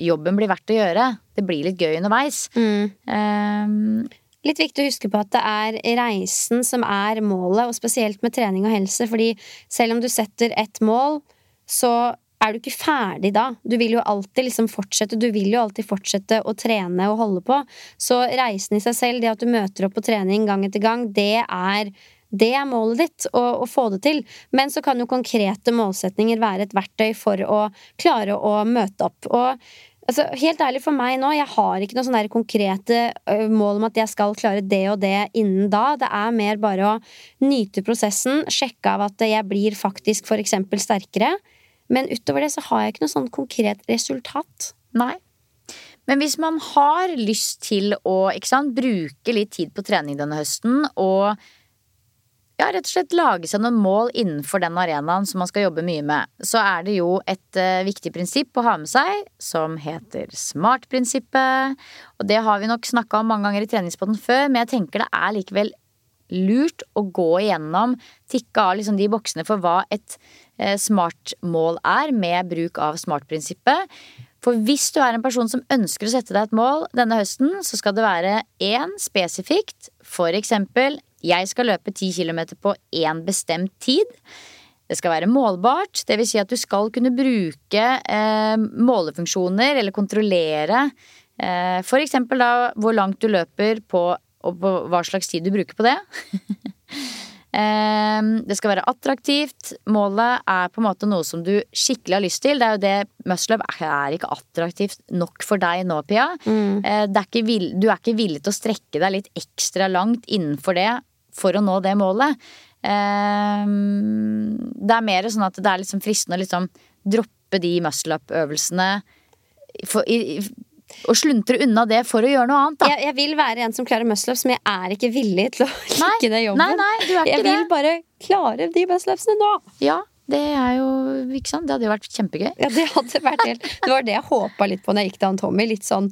jobben blir verdt å gjøre. Det blir litt gøy underveis. Mm. Eh, litt viktig å huske på at det er reisen som er målet, og spesielt med trening og helse, fordi selv om du setter ett mål, så er du ikke ferdig da. Du vil jo alltid liksom fortsette, du vil jo alltid fortsette å trene og holde på. Så reisen i seg selv, det at du møter opp på trening gang etter gang, det er det er målet ditt, å, å, få det til. Men så kan jo konkrete målsetninger være et verktøy for å klare å møte opp. Og altså, helt ærlig for meg nå, jeg har ikke noe sånne konkrete mål om at jeg skal klare det og det innen da. Det er mer bare å nyte prosessen, sjekke av at jeg blir faktisk eksempel sterkere. Men utover det så har jeg ikke noe sånn konkret resultat. Nei. Men hvis man har lyst til å sant, bruke litt tid på trening denne høsten, og ja, rett og slett lage seg noen mål innenfor den arenaen som man skal jobbe mye med, så er det jo et uh, viktig prinsipp å ha med seg som heter SMART-prinsippet. Og det har vi nok snakka om mange ganger i treningspotten før, men jeg tenker det er likevel lurt å gå igjennom, tikke av liksom de boksene for hva et uh, smart-mål er, med bruk av SMART-prinsippet. For hvis du er en person som ønsker å sette deg et mål denne høsten, så skal det være én spesifikt, for eksempel jeg skal løpe 10 km på én bestemt tid. Det skal være målbart, dvs. Si at du skal kunne bruke eh, målefunksjoner eller kontrollere eh, f.eks. hvor langt du løper på, og på hva slags tid du bruker på det. eh, det skal være attraktivt. Målet er på en måte noe som du skikkelig har lyst til. Det er jo det Muscle er ikke attraktivt nok for deg nå, Pia. Mm. Eh, er vill, du er ikke villig til å strekke deg litt ekstra langt innenfor det for å nå det målet. Ehm, det er mer sånn at det er liksom fristende å liksom droppe de muscle up-øvelsene og sluntre unna det for å gjøre noe annet. Jeg, jeg, vil være en som klarer muscle-ups, men jeg er ikke villig til å like den jobben. Nei, nei, du er ikke jeg vil bare klare de muscle-upsene nå. Ja, det er jo ikke sant? Det hadde jo vært kjempegøy. Ja, Det hadde vært helt Det var det jeg håpa litt på når jeg gikk til Tommy Litt sånn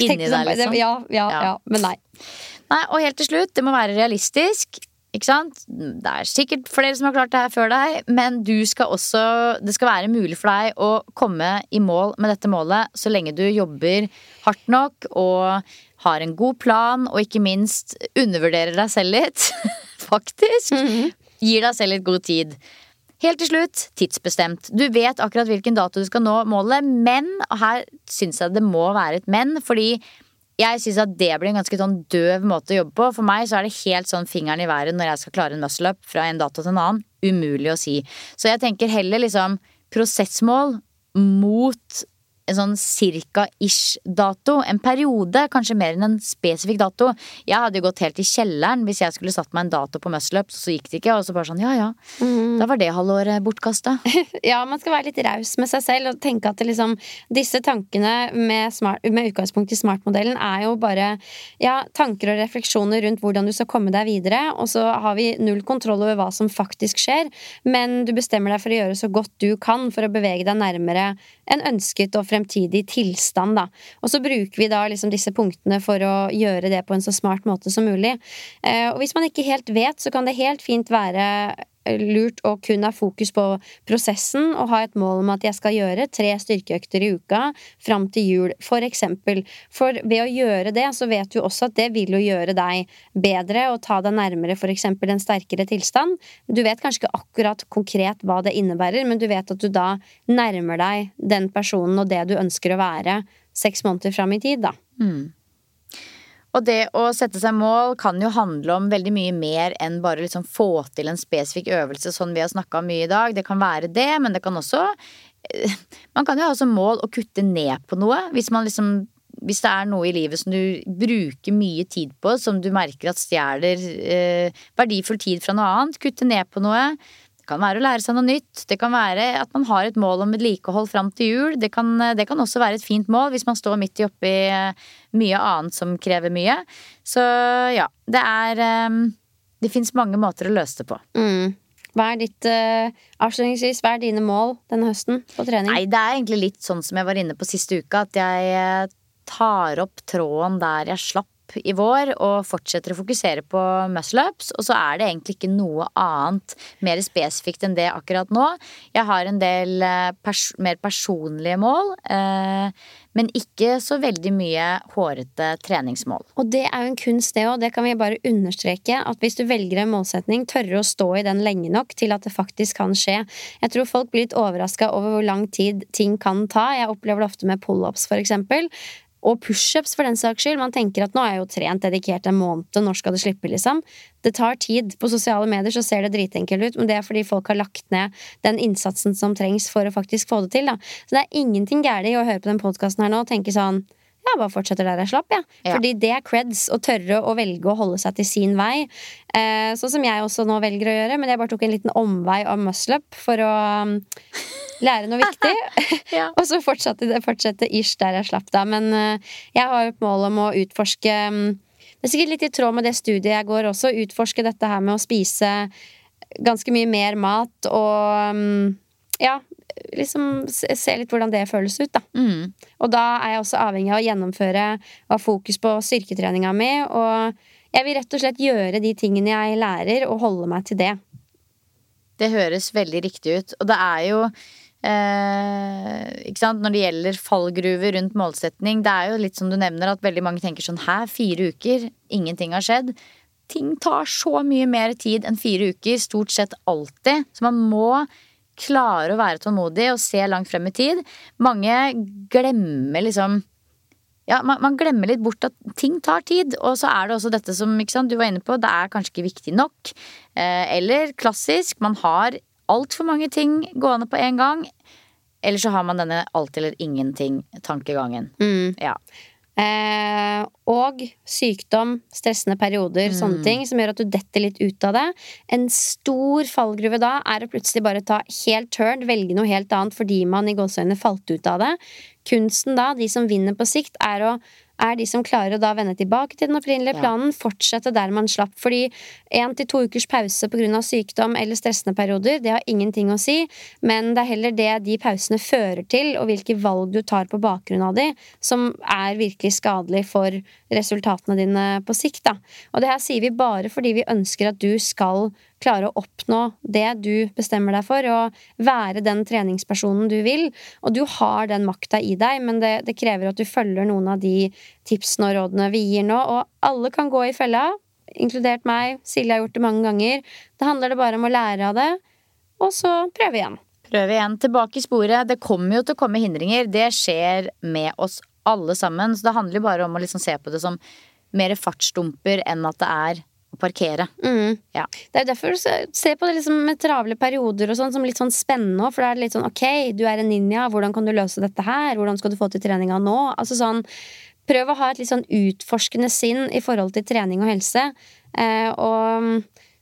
Inni deg, liksom? Ja, ja, ja, ja, men nei. Nei, Og helt til slutt, det må være realistisk. Ikke sant? Det er sikkert flere som har klart det her før deg, men du skal også Det skal være mulig for deg å komme i mål med dette målet så lenge du jobber hardt nok og har en god plan, og ikke minst undervurderer deg selv litt. Faktisk. Mm -hmm. Gir deg selv litt god tid. Helt til slutt, tidsbestemt. Du vet akkurat hvilken dato du skal nå målet, men og her syns jeg det må være et men, fordi jeg syns at det blir en ganske sånn døv måte å jobbe på. For meg så er det helt sånn fingeren i været når jeg skal klare en muscle up fra en dato til en annen. Umulig å si. Så jeg tenker heller liksom prosessmål mot en sånn cirka-ish-dato. En periode, kanskje mer enn en spesifikk dato. Jeg hadde jo gått helt i kjelleren hvis jeg skulle satt meg en dato på muscle up, så gikk det ikke. Og så bare sånn ja ja, mm. da var det halvåret bortkasta. ja, man skal være litt raus med seg selv og tenke at liksom, disse tankene med, smart, med utgangspunkt i smart-modellen er jo bare ja, tanker og refleksjoner rundt hvordan du skal komme deg videre, og så har vi null kontroll over hva som faktisk skjer, men du bestemmer deg for å gjøre så godt du kan for å bevege deg nærmere en ønsket og fremtidig tilstand, da. Og så bruker vi da liksom disse punktene for å gjøre det på en så smart måte som mulig. Eh, og hvis man ikke helt vet, så kan det helt fint være lurt å kun ha fokus på prosessen og ha et mål om at jeg skal gjøre tre styrkeøkter i uka fram til jul, for eksempel. For ved å gjøre det, så vet du også at det vil jo gjøre deg bedre og ta deg nærmere for eksempel en sterkere tilstand. Du vet kanskje ikke akkurat konkret hva det innebærer, men du vet at du da nærmer deg den personen og det du ønsker å være seks måneder fram i tid, da. Mm. Og det å sette seg mål kan jo handle om veldig mye mer enn bare liksom få til en spesifikk øvelse, sånn vi har snakka mye i dag. Det kan være det, men det kan også eh, Man kan jo ha som mål å kutte ned på noe. Hvis man liksom hvis det er noe i livet som du bruker mye tid på, som du merker at stjeler eh, verdifull tid fra noe annet, kutte ned på noe kan være å lære seg noe nytt. Det kan være at man har et mål om vedlikehold fram til jul. Det kan, det kan, også være et fint mål hvis man står midt i oppi eh, mye annet som krever mye. Så ja, det er eh, Det fins mange måter å løse det på. Mm. Hva er ditt uh, avslutningsvis, hva er dine mål denne høsten på trening? Nei, Det er egentlig litt sånn som jeg var inne på siste uke, at jeg tar opp tråden der jeg slapp i vår og fortsetter å fokusere på muscle-ups. Og så er det egentlig ikke noe annet mer spesifikt enn det akkurat nå. Jeg har en del eh, pers mer personlige mål. Eh, men ikke så veldig mye hårete treningsmål. Og det er jo en kunst, det òg. Det kan vi bare understreke. At hvis du velger en målsetning, tørre å stå i den lenge nok til at det faktisk kan skje. Jeg tror folk blir litt overraska over hvor lang tid ting kan ta. Jeg opplever det ofte med pullups, eksempel. Og pushups, for den saks skyld. Man tenker at nå er jeg jo trent dedikert en måned, når skal det slippe, liksom? Det tar tid. På sosiale medier så ser det dritenkelt ut, men det er fordi folk har lagt ned den innsatsen som trengs for å faktisk få det til, da. Så det er ingenting galt i å høre på den podkasten her nå og tenke sånn ja, bare fortsetter der jeg slapp, Ja. Ja. Fordi det er creds å tørre å velge å holde seg til sin vei. Eh, sånn som jeg også nå velger å gjøre, men jeg bare tok en liten omvei av muscle-up for å um, lære noe viktig. ja. og så fortsatte det fortsette ish der jeg slapp, da. Men eh, jeg har jo et mål om å utforske um, Det er sikkert litt i tråd med det studiet jeg går også, utforske dette her med å spise ganske mye mer mat og um, ja, liksom se litt hvordan det føles ut, da. Mm. Og da er jeg også avhengig av å gjennomføre og ha fokus på styrketreninga mi. Og jeg vil rett og slett gjøre de tingene jeg lærer, og holde meg til det. Det høres veldig riktig ut. Og det er jo eh? Når det gjelder fallgruver rundt målsetning, det er jo litt som du nevner at veldig mange tenker sånn Hæ, fire uker? Ingenting har skjedd. Ting tar så mye mer tid enn fire uker, stort sett alltid. Så man må klare å være tålmodig og se langt frem i tid. Mange glemmer liksom ja, man, man, glemmer litt bort at ting tar tid. Og så er det også dette som sant, du var inne på, det er kanskje ikke viktig nok. Eh, eller klassisk, man har altfor mange ting gående på en gang. Eller så har man denne alt eller ingenting-tankegangen. Mm. Ja. Eh, og sykdom, stressende perioder, mm. sånne ting, som gjør at du detter litt ut av det. En stor fallgruve da er å plutselig bare ta helt turn, velge noe helt annet fordi man i gåseøynene falt ut av det. Kunsten da, de som vinner på sikt, er å er de som klarer å da vende tilbake til den opprinnelige planen, fortsette der man slapp. Fordi én til to ukers pause pga. sykdom eller stressende perioder, det har ingenting å si, men det er heller det de pausene fører til, og hvilke valg du tar på bakgrunn av de, som er virkelig skadelig for resultatene dine på sikt. Da. Og det her sier vi bare fordi vi ønsker at du skal klare å oppnå det du bestemmer deg for, og være den treningspersonen du vil. Og du har den makta i deg, men det, det, krever at du følger noen av de tipsene og rådene vi gir nå. Og alle kan gå i fella, inkludert meg. Silje har gjort det mange ganger. Da handler det bare om å lære av det, og så prøve igjen. Prøve igjen. Tilbake i sporet. Det kommer jo til å komme hindringer. Det skjer med oss alle sammen. Så det handler jo bare om å liksom se på det som mer fartsdumper enn at det er å parkere. Mm. Ja. Det er derfor du ser på det liksom med travle perioder og sånn som litt sånn spennende. For da er det litt sånn ok, du er en ninja, hvordan kan du løse dette her? Hvordan skal du få til treninga nå? Altså sånn Prøv å ha et litt sånn utforskende sinn i forhold til trening og helse. Eh, og mm,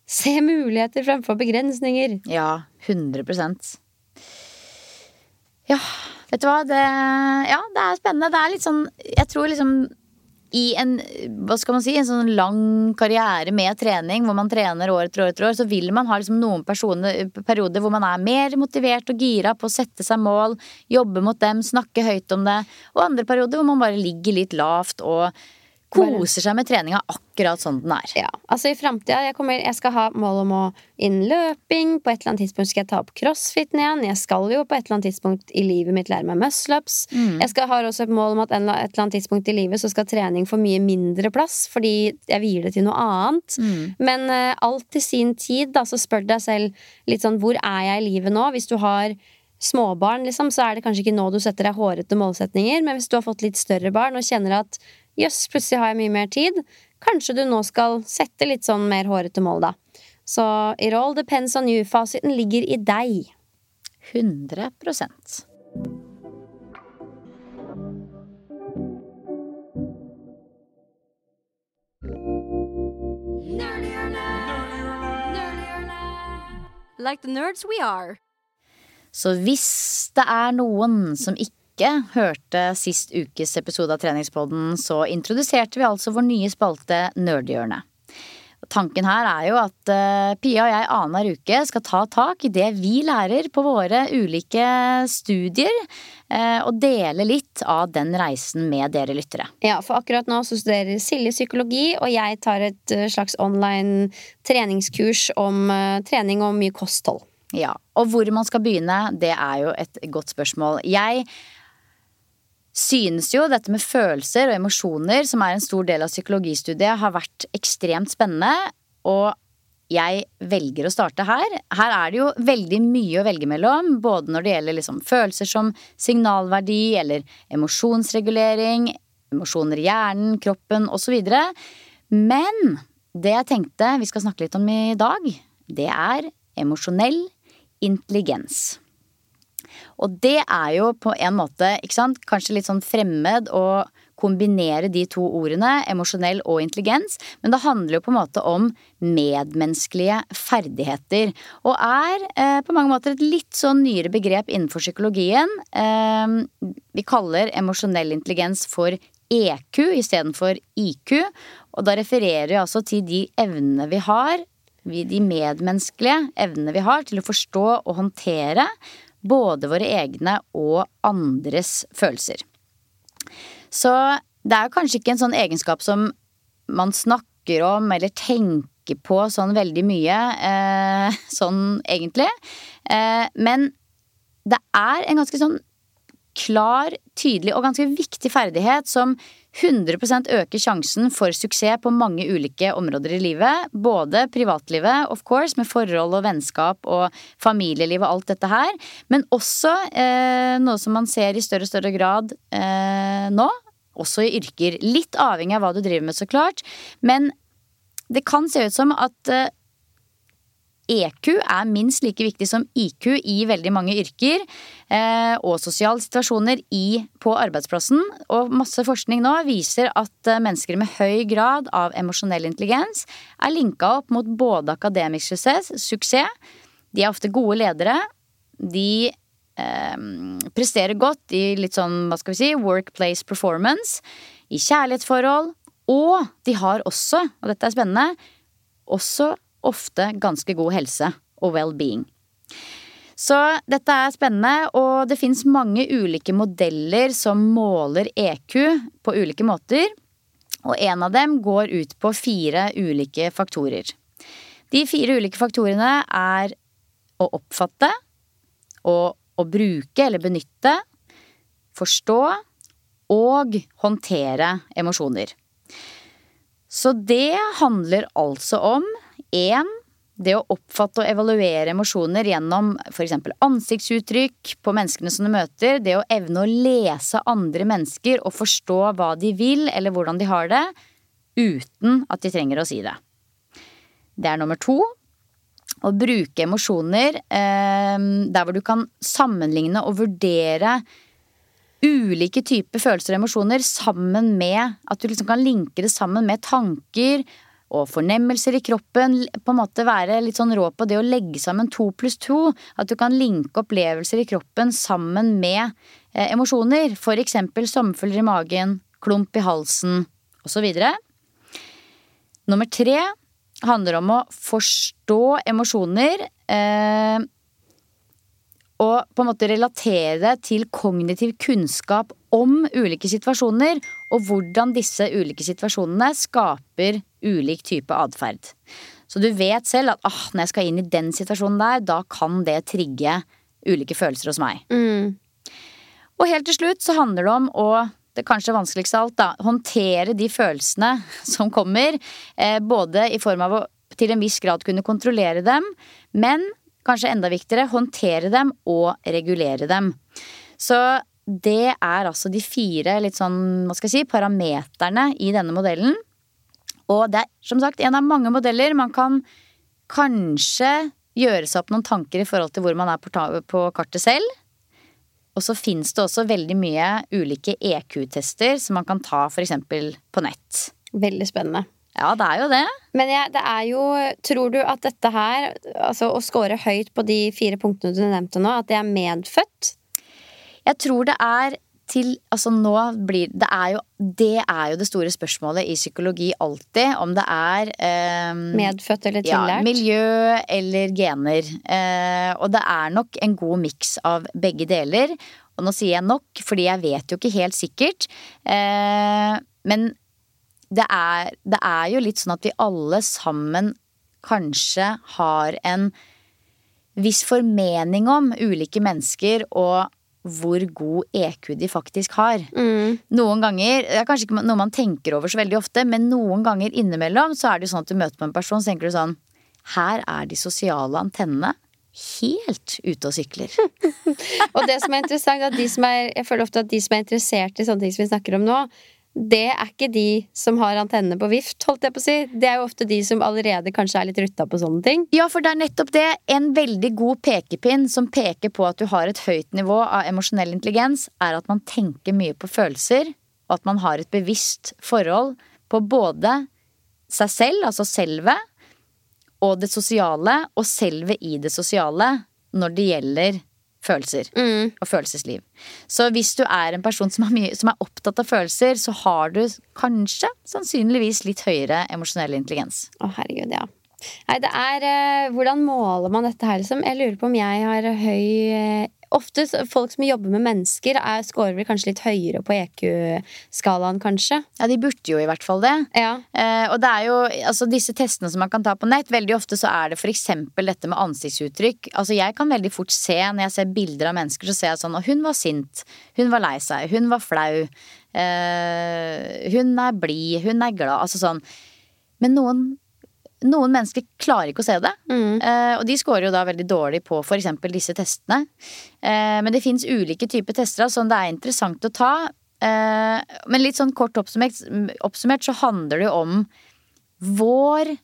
se muligheter fremfor begrensninger. Ja, 100% Ja, vet du hva? Det, ja, det er spennende. Det er litt sånn Jeg tror liksom i en hva skal man si, en sånn lang karriere med trening, hvor man trener år etter år, etter år så vil man ha liksom noen personer, perioder hvor man er mer motivert og gira på å sette seg mål, jobbe mot dem, snakke høyt om det, og andre perioder hvor man bare ligger litt lavt og koser seg med treninga akkurat sånn den er. Ja, altså i fremtiden, jeg, jeg, skal ha mål om å innen løping. På et eller annet tidspunkt skal jeg ta opp crossfiten igjen. Jeg skal jo på et eller annet tidspunkt i livet mitt lære meg muscleups. Mm. Jeg skal, har også et mål om at en, et eller annet tidspunkt i livet så skal trening få mye mindre plass, fordi jeg vier det til noe annet. Mm. Men uh, alt til sin tid, da, så spør deg selv litt sånn hvor er jeg i livet nå? Hvis du har småbarn, liksom, så er det kanskje ikke nå du setter deg hårete målsetninger, men hvis du har fått litt større barn og kjenner at jøss, plutselig har jeg mye mer tid. Kanskje du nå skal sette litt sånn mer hårete mål, da. Så it all depends on you. Fasiten ligger i deg. 100% Like the nerds we are. Så hvis det er noen som ikke ikke hørte sist ukes episode av Treningspodden, så introduserte vi altså vår nye spalte Nerdhjørnet. Tanken her er jo at uh, Pia og jeg annenhver uke skal ta tak i det vi lærer på våre ulike studier, uh, og dele litt av den reisen med dere lyttere. Ja, for akkurat nå så studerer Silje psykologi, og jeg tar et uh, slags online treningskurs om trening og mye kosthold. Ja, og hvor man skal begynne, det er jo et godt spørsmål. Jeg synes jo dette med følelser og emosjoner, som er en stor del av psykologistudiet, har vært ekstremt spennende. Og jeg velger å starte her. Her er det jo veldig mye å velge mellom, både når det gjelder liksom følelser som signalverdi eller emosjonsregulering, emosjoner i hjernen, kroppen osv. Men det jeg tenkte vi skal snakke litt om i dag, det er emosjonell intelligens. Og det er jo på en måte kanskje litt sånn fremmed å kombinere de to ordene, emosjonell og intelligens, men det handler jo på en måte om medmenneskelige ferdigheter. Og er eh, på mange måter et litt sånn nyere begrep innenfor psykologien. Eh, vi kaller emosjonell intelligens for EQ istedenfor IQ, og da refererer vi altså til de evnene vi har, de medmenneskelige evnene vi har til å forstå og håndtere både våre egne og andres følelser. Så det er kanskje ikke en sånn egenskap som man snakker om eller tenker på sånn veldig mye, eh, sånn egentlig. Eh, men det er en ganske sånn klar, tydelig og ganske viktig ferdighet som 100% øker sjansen for suksess på mange ulike områder i livet. Både privatlivet, of course, med forhold og vennskap og familieliv og alt dette her. Men også eh, noe som man ser i større og større grad eh, nå. Også i yrker. Litt avhengig av hva du driver med, så klart. Men det kan se ut som at eh, EQ er minst like viktig som IQ i veldig mange yrker eh, og sosiale situasjoner i, på arbeidsplassen. Og masse forskning nå viser at eh, mennesker med høy grad av emosjonell intelligens er linka opp mot både akademisk suksess, suksess de er ofte gode ledere, de eh, presterer godt i litt sånn, hva skal vi si, workplace performance, i kjærlighetsforhold, og de har også, og dette er spennende, også ofte ganske god helse og well-being. Så dette er spennende, og det fins mange ulike modeller som måler EQ på ulike måter. Og en av dem går ut på fire ulike faktorer. De fire ulike faktorene er å oppfatte, å, å bruke eller benytte, forstå og håndtere emosjoner. Så det handler altså om én det å oppfatte og evaluere emosjoner gjennom f.eks. ansiktsuttrykk på menneskene som du møter, det å evne å lese andre mennesker og forstå hva de vil eller hvordan de har det, uten at de trenger å si det. Det er nummer to. Å bruke emosjoner eh, der hvor du kan sammenligne og vurdere ulike typer følelser og emosjoner sammen med At du liksom kan linke det sammen med tanker og fornemmelser i kroppen. På en måte være litt sånn rå på det å legge sammen to pluss to. At du kan linke opplevelser i kroppen sammen med eh, emosjoner. For eksempel sommerfugler i magen, klump i halsen osv. Nummer tre handler om å forstå emosjoner. Eh, og på en måte relatere det til kognitiv kunnskap om ulike situasjoner, og hvordan disse ulike situasjonene skaper ulik type atferd. Så du vet selv at ah, når jeg skal inn i den situasjonen der, da kan det trigge ulike følelser hos meg. Mm. Og helt til slutt så handler det om å det kanskje vanskeligste av alt, da, håndtere de følelsene som kommer. Eh, både i form av å til en viss grad kunne kontrollere dem, men kanskje enda viktigere, håndtere dem og regulere dem. Så det er altså de fire litt sånn, hva skal jeg si, parameterne i denne modellen. Og det er som sagt en av mange modeller. Man kan kanskje gjøre seg opp noen tanker i forhold til hvor man er på, kartet selv. Og så fins det også veldig mye ulike EQ-tester som man kan ta f.eks. på nett. Veldig spennende. Ja, det er jo det. Men jeg, det er jo Tror du at dette her, altså å score høyt på de fire punktene du nevnte nå, at det er medfødt? Jeg tror det er til Altså nå blir det er, jo, det er jo det store spørsmålet i psykologi alltid. Om det er eh, Medfødt eller tillært? Ja, miljø eller gener. Eh, og det er nok en god miks av begge deler. Og nå sier jeg nok, fordi jeg vet jo ikke helt sikkert. Eh, men det er, det er jo litt sånn at vi alle sammen kanskje har en viss formening om ulike mennesker og hvor god EQ de faktisk har. Mm. Noen ganger, Det er kanskje ikke noe man tenker over så veldig ofte, men noen ganger innimellom så er det jo sånn at du møter på en person, så tenker du sånn Her er de sosiale antennene helt ute og sykler. Og det som er interessant, er at de som er, jeg føler ofte at de som er interessert i sånne ting som vi snakker om nå, det er ikke de som har antennene på vift, holdt jeg på å si. Det er jo ofte de som allerede kanskje er litt rutta på sånne ting. Ja, for det er nettopp det. En veldig god pekepinn som peker på at du har et høyt nivå av emosjonell intelligens, er at man tenker mye på følelser, og at man har et bevisst forhold på både seg selv, altså selvet, og det sosiale, og selvet i det sosiale, når det gjelder følelser Mm. og følelsesliv. Så hvis du er en person som er, mye, som er opptatt av følelser, så har du kanskje sannsynligvis litt høyere emosjonell intelligens. Å, herregud, ja. Nei, det er eh, Hvordan måler man dette her, liksom? Jeg lurer på om jeg har høy eh, Ofte folk som jobber med mennesker, er, scorer vel kanskje litt høyere på EQ-skalaen, kanskje. Ja, de burde jo i hvert fall det. Ja. Eh, og det er jo altså disse testene som man kan ta på nett, veldig ofte så er det f.eks. dette med ansiktsuttrykk. Altså jeg kan veldig fort se, når jeg ser bilder av mennesker, så ser jeg sånn Og hun var sint. Hun var lei seg. Hun var flau. Eh, hun er blid. Hun er glad. Altså sånn. Men noen noen mennesker klarer ikke å se det. Mm. Eh, og de scorer jo da veldig dårlig på f.eks. disse testene. Eh, men det fins ulike typer tester som det er interessant å ta. Eh, men litt sånn kort oppsummert, oppsummert så handler det jo om vår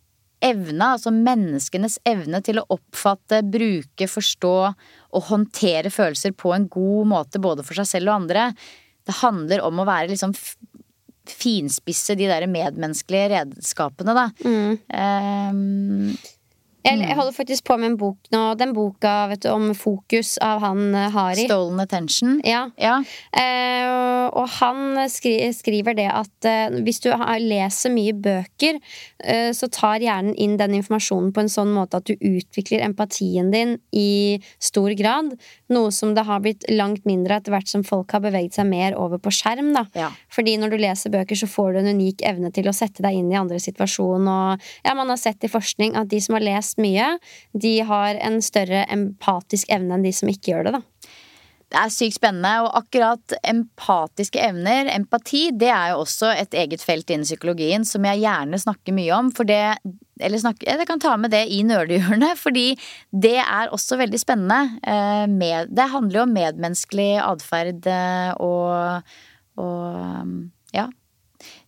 evne, altså menneskenes evne til å oppfatte, bruke, forstå og håndtere følelser på en god måte både for seg selv og andre. Det handler om å være liksom finspisse de der medmenneskelige redskapene, da. Mm. Ehm, Jeg, jeg holder faktisk på med en bok nå. Den boka vet du, om fokus av han eh, Hari. stolen attention. Ja. Ja. Eh, og han skri skriver det at eh, hvis du har, leser mye bøker, eh, så tar hjernen inn den informasjonen på en sånn måte at du utvikler empatien din i stor grad. Noe som det har blitt langt mindre etter hvert som folk har beveget seg mer over på skjerm. da. Ja. Fordi når du leser bøker, så får du en unik evne til å sette deg inn i andre situasjon. Og ja, man har sett i forskning at de som har lest mye, de har en større empatisk evne enn de som ikke gjør det. da. Det er sykt spennende, og akkurat empatiske evner, empati, det er jo også et eget felt innen psykologien som jeg gjerne snakker mye om. For det Eller snakke, jeg kan ta med det i nerdehjørnet, fordi det er også veldig spennende. Eh, det handler jo om medmenneskelig atferd eh, og, og ja.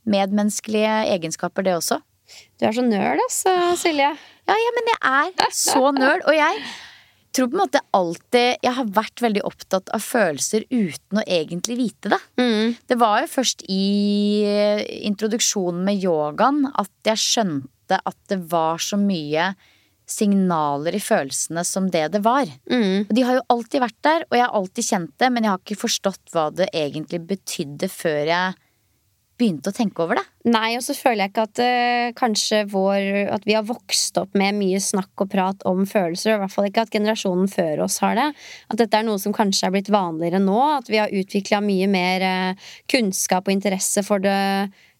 Medmenneskelige egenskaper, det også. Du er så nerd, altså, Silje. Ja, ja, men jeg er så nerd, og jeg tror på en måte alltid Jeg har vært veldig opptatt av følelser uten å egentlig vite det. Mm. Det var jo først i eh, introduksjonen med yogaen at jeg skjønte at det var så mye signaler i følelsene som det det var. Mm. Og de har jo alltid vært der, og jeg har alltid kjent det, men jeg har ikke forstått hva det egentlig betydde før jeg begynte å tenke over det. Nei, og så føler jeg ikke at uh, kanskje vår At vi har vokst opp med mye snakk og prat om følelser. I hvert fall ikke at generasjonen før oss har det. At dette er noe som kanskje er blitt vanligere nå. At vi har utvikla mye mer uh, kunnskap og interesse for det.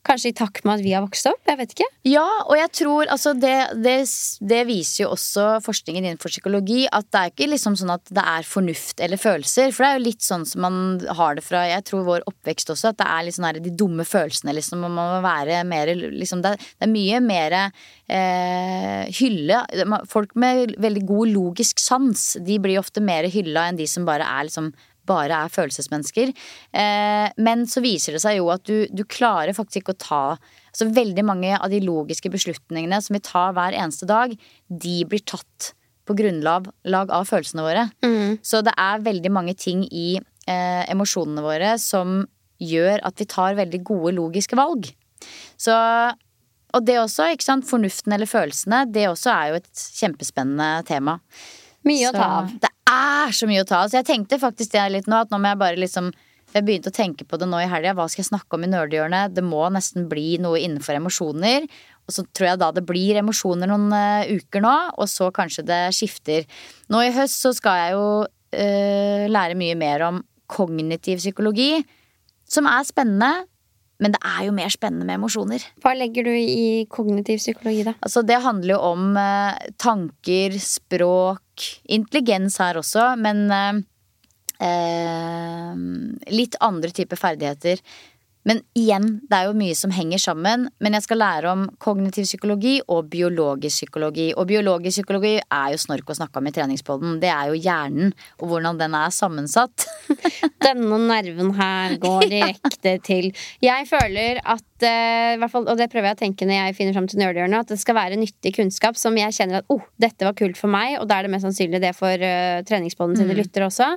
Kanskje i takt med at vi har vokst opp. Jeg vet ikke. Ja, og jeg tror altså det, det, det viser jo også forskningen innenfor psykologi at det er ikke liksom sånn at det er fornuft eller følelser. For det er jo litt sånn som man har det fra jeg tror vår oppvekst også, at det er litt sånn her de dumme følelsene, liksom. Man må være mer liksom Det, er- det er mye mer eh, hylle. Folk med veldig god logisk sans, de blir ofte mer hylla enn de som bare er liksom bare er følelsesmennesker. Eh, men så viser det seg jo at du, du klarer faktisk ikke å ta Altså veldig mange av de logiske beslutningene som vi tar hver eneste dag, de blir tatt på grunnlag lag av følelsene våre. Så det er veldig mange ting i eh, emosjonene våre som gjør at vi tar veldig gode logiske valg. Så Og det også, ikke sant. Fornuften eller følelsene, det også er jo et kjempespennende tema. Mye å ta av. Det er så mye å ta av. Så jeg tenkte faktisk det litt nå, at nå må jeg bare liksom Jeg begynte å tenke på det nå i helga. Hva skal jeg snakke om i nerdehjørnet? Det må nesten bli noe innenfor emosjoner. Og så tror jeg da det blir emosjoner noen uh, uker nå, og så kanskje det skifter. Nå i høst så skal jeg jo uh, lære mye mer om kognitiv psykologi, som er spennende. Men det er jo mer spennende med emosjoner. Hva legger du i kognitiv psykologi, da? Altså, det handler jo om uh, tanker, språk, intelligens her også, men eh, eh, litt andre typer ferdigheter. Men igjen, det er jo mye som henger sammen. Men jeg skal lære om kognitiv psykologi og biologisk psykologi. Og biologisk psykologi er jo snork å snakke om i treningspodden. Det er jo hjernen og hvordan den er sammensatt. Denne nerven her går direkte til Jeg føler at eh, hvert fall, Og det prøver jeg å tenke når jeg finner fram til nerdehjørnet, at det skal være nyttig kunnskap som jeg kjenner at oh, dette var kult for meg, og da er det mest sannsynlig det for uh, treningspodden sine lyttere også.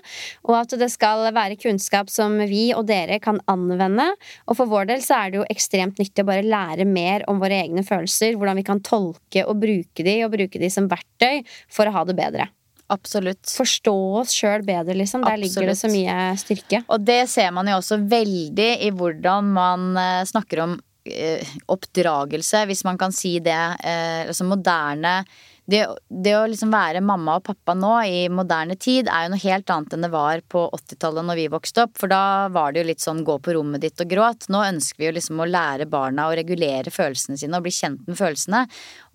Og at det skal være kunnskap som vi og dere kan anvende. Og for vår del så er det jo ekstremt nyttig å bare lære mer om våre egne følelser, hvordan vi kan tolke og bruke de, og bruke de som verktøy for å ha det bedre. Absolutt. Forstå oss sjøl bedre, liksom. Der ligger det så mye styrke. Og det ser man jo også veldig i hvordan man eh, snakker om eh, oppdragelse, hvis man kan si det. Eh, altså moderne det, det å liksom være mamma og pappa nå i moderne tid er jo noe helt annet enn det var på 80-tallet når vi vokste opp. For da var det jo litt sånn gå på rommet ditt og gråt. Nå ønsker vi jo liksom å lære barna å regulere følelsene sine og bli kjent med følelsene.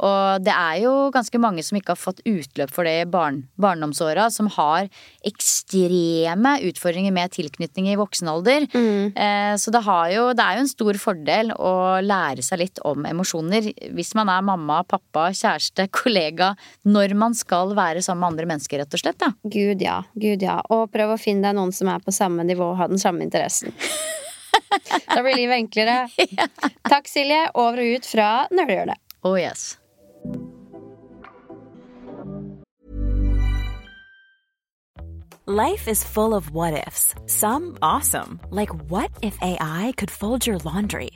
Og det er jo ganske mange som ikke har fått utløp for det i barn, barndomsåra, som har ekstreme utfordringer med tilknytning i voksen alder. Eh, så det, har jo, det er jo en stor fordel å lære seg litt om emosjoner hvis man er mamma, pappa, kjæreste, kollega, når man skal være sammen med andre mennesker, rett og slett. Da. Gud ja. Gud ja. Og prøv å finne deg noen som er på samme nivå og har den samme interessen. da blir livet enklere. Takk, Silje. Over og ut fra Nølehjørnet. Oh yes. Life is full of what ifs. Some awesome, like what if AI could fold your laundry?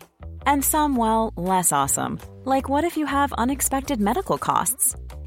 And some, well, less awesome, like what if you have unexpected medical costs?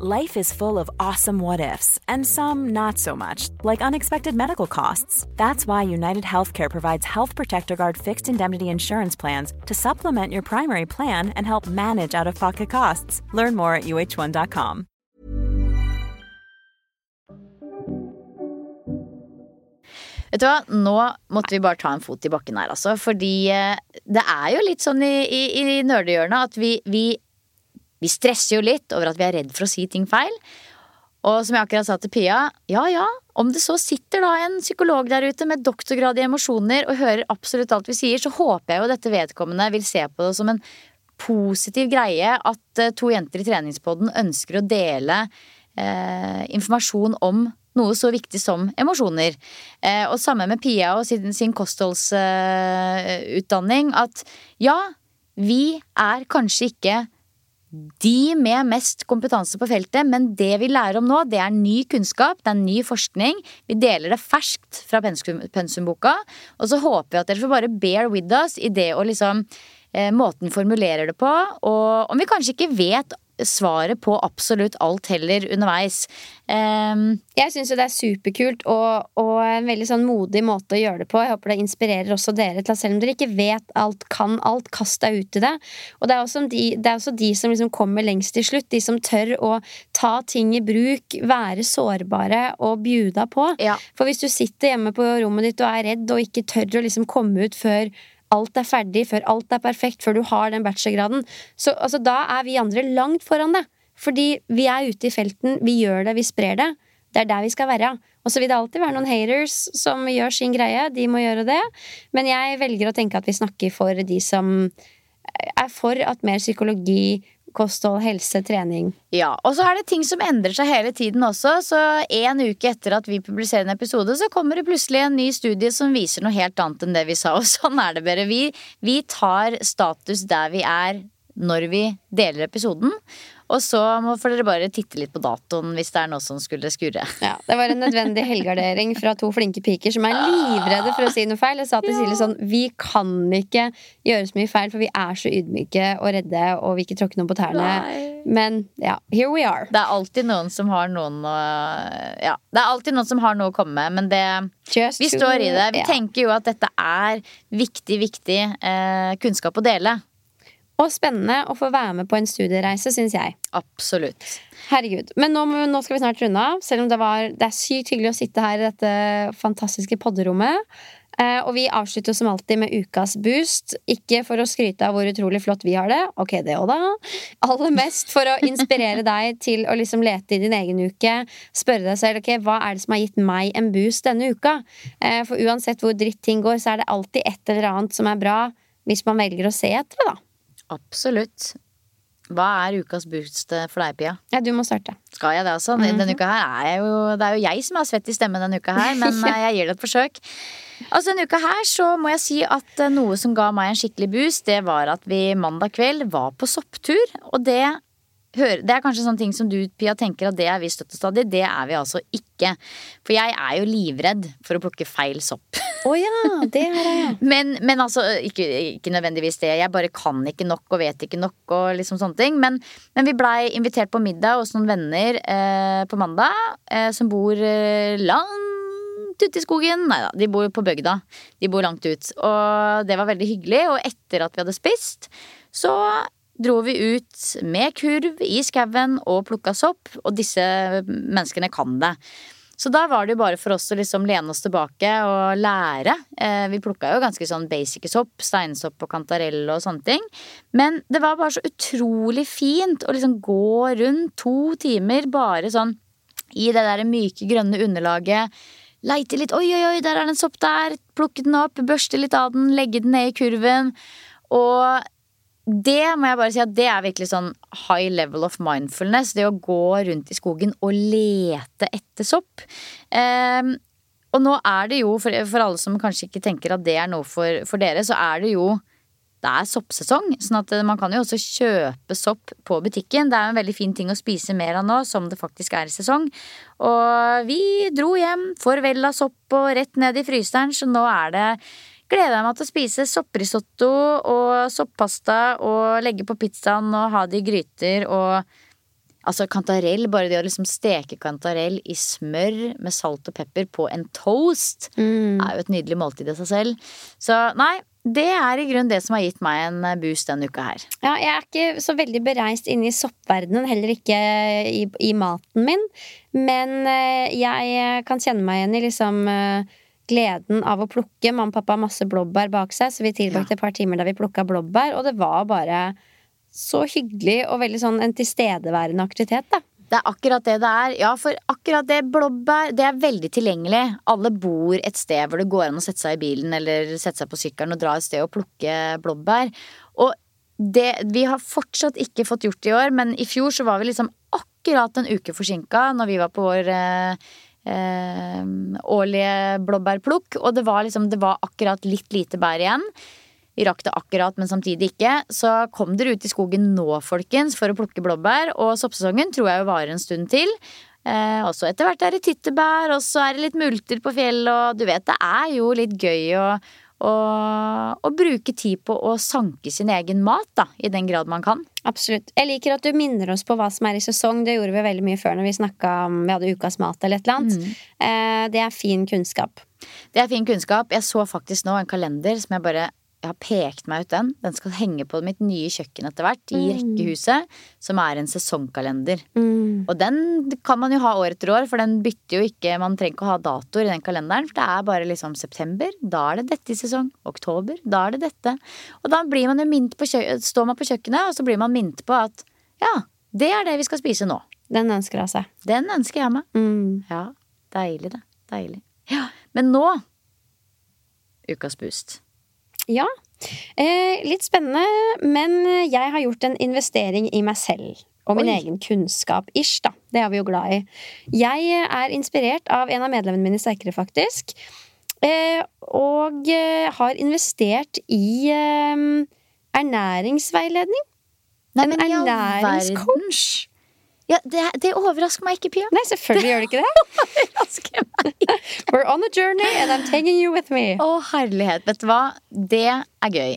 Life is full of awesome what ifs, and some not so much, like unexpected medical costs. That's why United Healthcare provides Health Protector Guard fixed indemnity insurance plans to supplement your primary plan and help manage out of pocket costs. Learn more at uh1.com. Vet du hva, nå måtte vi bare ta en fot i bakken her, altså. Fordi eh, det er jo litt sånn i, i, i nerdehjørnet at vi, vi, vi stresser jo litt over at vi er redd for å si ting feil. Og som jeg akkurat sa til Pia, ja ja, om det så sitter da en psykolog der ute med doktorgrad i emosjoner og hører absolutt alt vi sier, så håper jeg jo dette vedkommende vil se på det som en positiv greie at eh, to jenter i treningspodden ønsker å dele eh, informasjon om noe så viktig som emosjoner. Eh, og samme med Pia og sin, sin kostholdsutdanning. at ja, vi er kanskje ikke de med mest kompetanse på feltet, men det vi lærer om nå, det er ny kunnskap, det er ny forskning. Vi deler det ferskt fra pensumboka. Og så håper vi at dere får bare bear with us i det å liksom eh, Måten formulerer det på, og om vi kanskje ikke vet svaret på absolutt alt heller underveis. Um, Jeg syns jo det er superkult og, og en veldig sånn modig måte å gjøre det på. Jeg håper det inspirerer også dere til at selv om dere ikke vet alt, kan alt, kast deg ut i det. Og det er også de, det er også de som liksom kommer lengst til slutt. De som tør å ta ting i bruk, være sårbare og bjuda på. Ja. For hvis du sitter hjemme på rommet ditt og er redd og ikke tør å liksom komme ut før alt er ferdig, før alt er perfekt, før du har den bachelorgraden, så altså, da er vi andre langt foran det. Fordi vi er ute i felten, vi gjør det, vi sprer det. Det er der vi skal være. Og så vil det alltid være noen haters som gjør sin greie. De må gjøre det. Men jeg velger å tenke at vi snakker for de som er for at mer psykologi, kosthold, helse, trening Ja, og så er det ting som endrer seg hele tiden også, så en uke etter at vi publiserer en episode, så kommer det plutselig en ny studie som viser noe helt annet enn det vi sa, og sånn er det bare. Vi, vi tar status der vi er når vi deler episoden. Og så må, får dere bare titte litt på datoen hvis det er noe som skulle skurre. Ja, Det var en nødvendig helgardering fra to flinke piker som er livredde for å si noe feil. Jeg sa til Silje sånn Vi kan ikke gjøre så mye feil, for vi er så ydmyke og redde og vil ikke tråkke noen på tærne. Men ja, here we are. Det er alltid noen som har noen å Ja, det er alltid noen som har noe å komme med, men det Just Vi står i det. Vi yeah. tenker jo at dette er viktig, viktig eh, kunnskap å dele. Og spennende å få være med på en studiereise, syns jeg. Absolutt. Herregud. Men nå, nå skal vi snart runde av. Selv om det, var, det er sykt hyggelig å sitte her i dette fantastiske podderommet. Eh, og vi avslutter som alltid med ukas boost. Ikke for å skryte av hvor utrolig flott vi har det. Ok, det òg, da. Aller mest for å inspirere deg til å liksom lete i din egen uke. Spørre deg selv ok, hva er det som har gitt meg en boost denne uka. Eh, for uansett hvor dritt ting går, så er det alltid et eller annet som er bra. Hvis man velger å se etter det, da. Absolutt. Hva er ukas boost eh, for deg, Pia? Ja, du må starte. Skal jeg det også? -hmm. Denne uka her er jo Det er jo jeg som har svett i stemmen denne uka her, men ja. jeg gir det et forsøk. Altså Denne uka her så må jeg si at eh, noe som ga meg en skikkelig boost, det var at vi mandag kveld var på sopptur. Og det, det er kanskje sånne ting som du, Pia, tenker at det er vi støttestadig. Det er vi altså ikke. For jeg er jo livredd for å plukke feil sopp. Å ja, det er det. Men, men altså, ikke, ikke nødvendigvis det. Jeg bare kan ikke nok og vet ikke nok og liksom sånne ting. Men, men vi blei invitert på middag hos noen venner eh, på mandag eh, som bor eh, langt ute i skogen. Nei da, de bor på bygda. De bor langt ut. Og det var veldig hyggelig. Og etter at vi hadde spist, så dro vi ut med kurv i skauen og plukka sopp. Og disse menneskene kan det. Så da var det jo bare for oss å liksom lene oss tilbake og lære. Eh, vi plukka jo ganske sånn basic sopp, steinsopp og kantarell og sånne ting. Men det var bare så utrolig fint å liksom gå rundt to timer bare sånn i det der myke, grønne underlaget. Leite litt. Oi, oi, oi, der er det en sopp der. Plukke den opp, børste litt av den, legge den ned i kurven. Og det må jeg bare si at det er virkelig sånn high level of mindfulness. Det å gå rundt i skogen og lete etter sopp. Um, og nå er det jo, for, for alle som kanskje ikke tenker at det er noe for, for dere, så er det jo det er soppsesong, sånn at man kan jo også kjøpe sopp på butikken. Det er en veldig fin ting å spise mer av nå, som det faktisk er i sesong. Og vi dro hjem, farvel av sopp og rett ned i fryseren, så nå er det gleder jeg meg til å spise sopprisotto og soppasta og legge på pizzaen og ha det i gryter og Altså kantarell, bare det å liksom steke kantarell i smør med salt og pepper på en toast, Mm. er jo et nydelig måltid i seg selv. Så nei, det er i grunnen det som har gitt meg en boost denne uka her. Ja, jeg er ikke så veldig bereist inne i soppverdenen, heller ikke i, i maten min. Men eh, jeg kan kjenne meg igjen i liksom eh, gleden av å plukke. Mamma og pappa har masse blåbær bak seg, så vi tilbrakte et par timer der vi plukka blåbær, og det var bare så hyggelig og veldig sånn en tilstedeværende aktivitet, da. Det er akkurat det det er. Ja, for akkurat det blåbær, det er veldig tilgjengelig. Alle bor et sted hvor det går an å sette seg i bilen eller sette seg på sykkelen og dra et sted og plukke blåbær. Og det vi har fortsatt ikke fått gjort i år, men i fjor så var vi liksom akkurat en uke forsinka når vi var på vår eh, eh, årlige blåbærplukk. Og det var liksom, det var akkurat litt lite bær igjen. Vi rakk det akkurat, men samtidig ikke. Så kom dere ut i skogen nå, folkens, for å plukke blåbær. Og soppsesongen tror jeg jo varer en stund til. Eh, og så etter hvert er det tyttebær, og så er det litt multer på fjellet, og du vet, det er jo litt gøy å, å, å bruke tid på å sanke sin egen mat, da, i den grad man kan. Absolutt. Jeg liker at du minner oss på hva som er i sesong. Det gjorde vi veldig mye før når vi snakka om vi hadde ukas mat eller et eller annet. Eh, det er fin kunnskap. Det er fin kunnskap. Jeg så faktisk nå en kalender som jeg bare jeg har pekt meg ut den. Den skal henge på mitt nye kjøkken etter hvert, i rekkehuset, som er en sesongkalender. Og den kan man jo ha år etter år, for den bytter jo ikke Man trenger ikke å ha datoer i den kalenderen, for det er bare liksom september, da er det dette i sesong. Oktober, da er det dette. Og da blir man jo minnet på står man på kjøkkenet, og så blir man minnet på at ja, det er det vi skal spise nå. Den ønsker jeg seg. Den ønsker jeg meg. Mm. Ja, deilig det. Deilig. Ja, men nå Ukas boost. Ja. Eh, litt spennende, men jeg har gjort en investering i meg selv. Og min Oi. egen kunnskap. Ish, da. Det er vi jo glad i. Jeg er inspirert av en av medlemmene mine Sterkere, faktisk. Eh, og eh, har investert i eh, ernæringsveiledning. Nei, En ernæringscoach? Ja, det, det overrasker meg ikke, Pia. Nei, selvfølgelig gjør det ikke det. Overrasker meg. We're on a journey, and I'm taking you with me. Å, herlighet. Vet du hva? Det er gøy.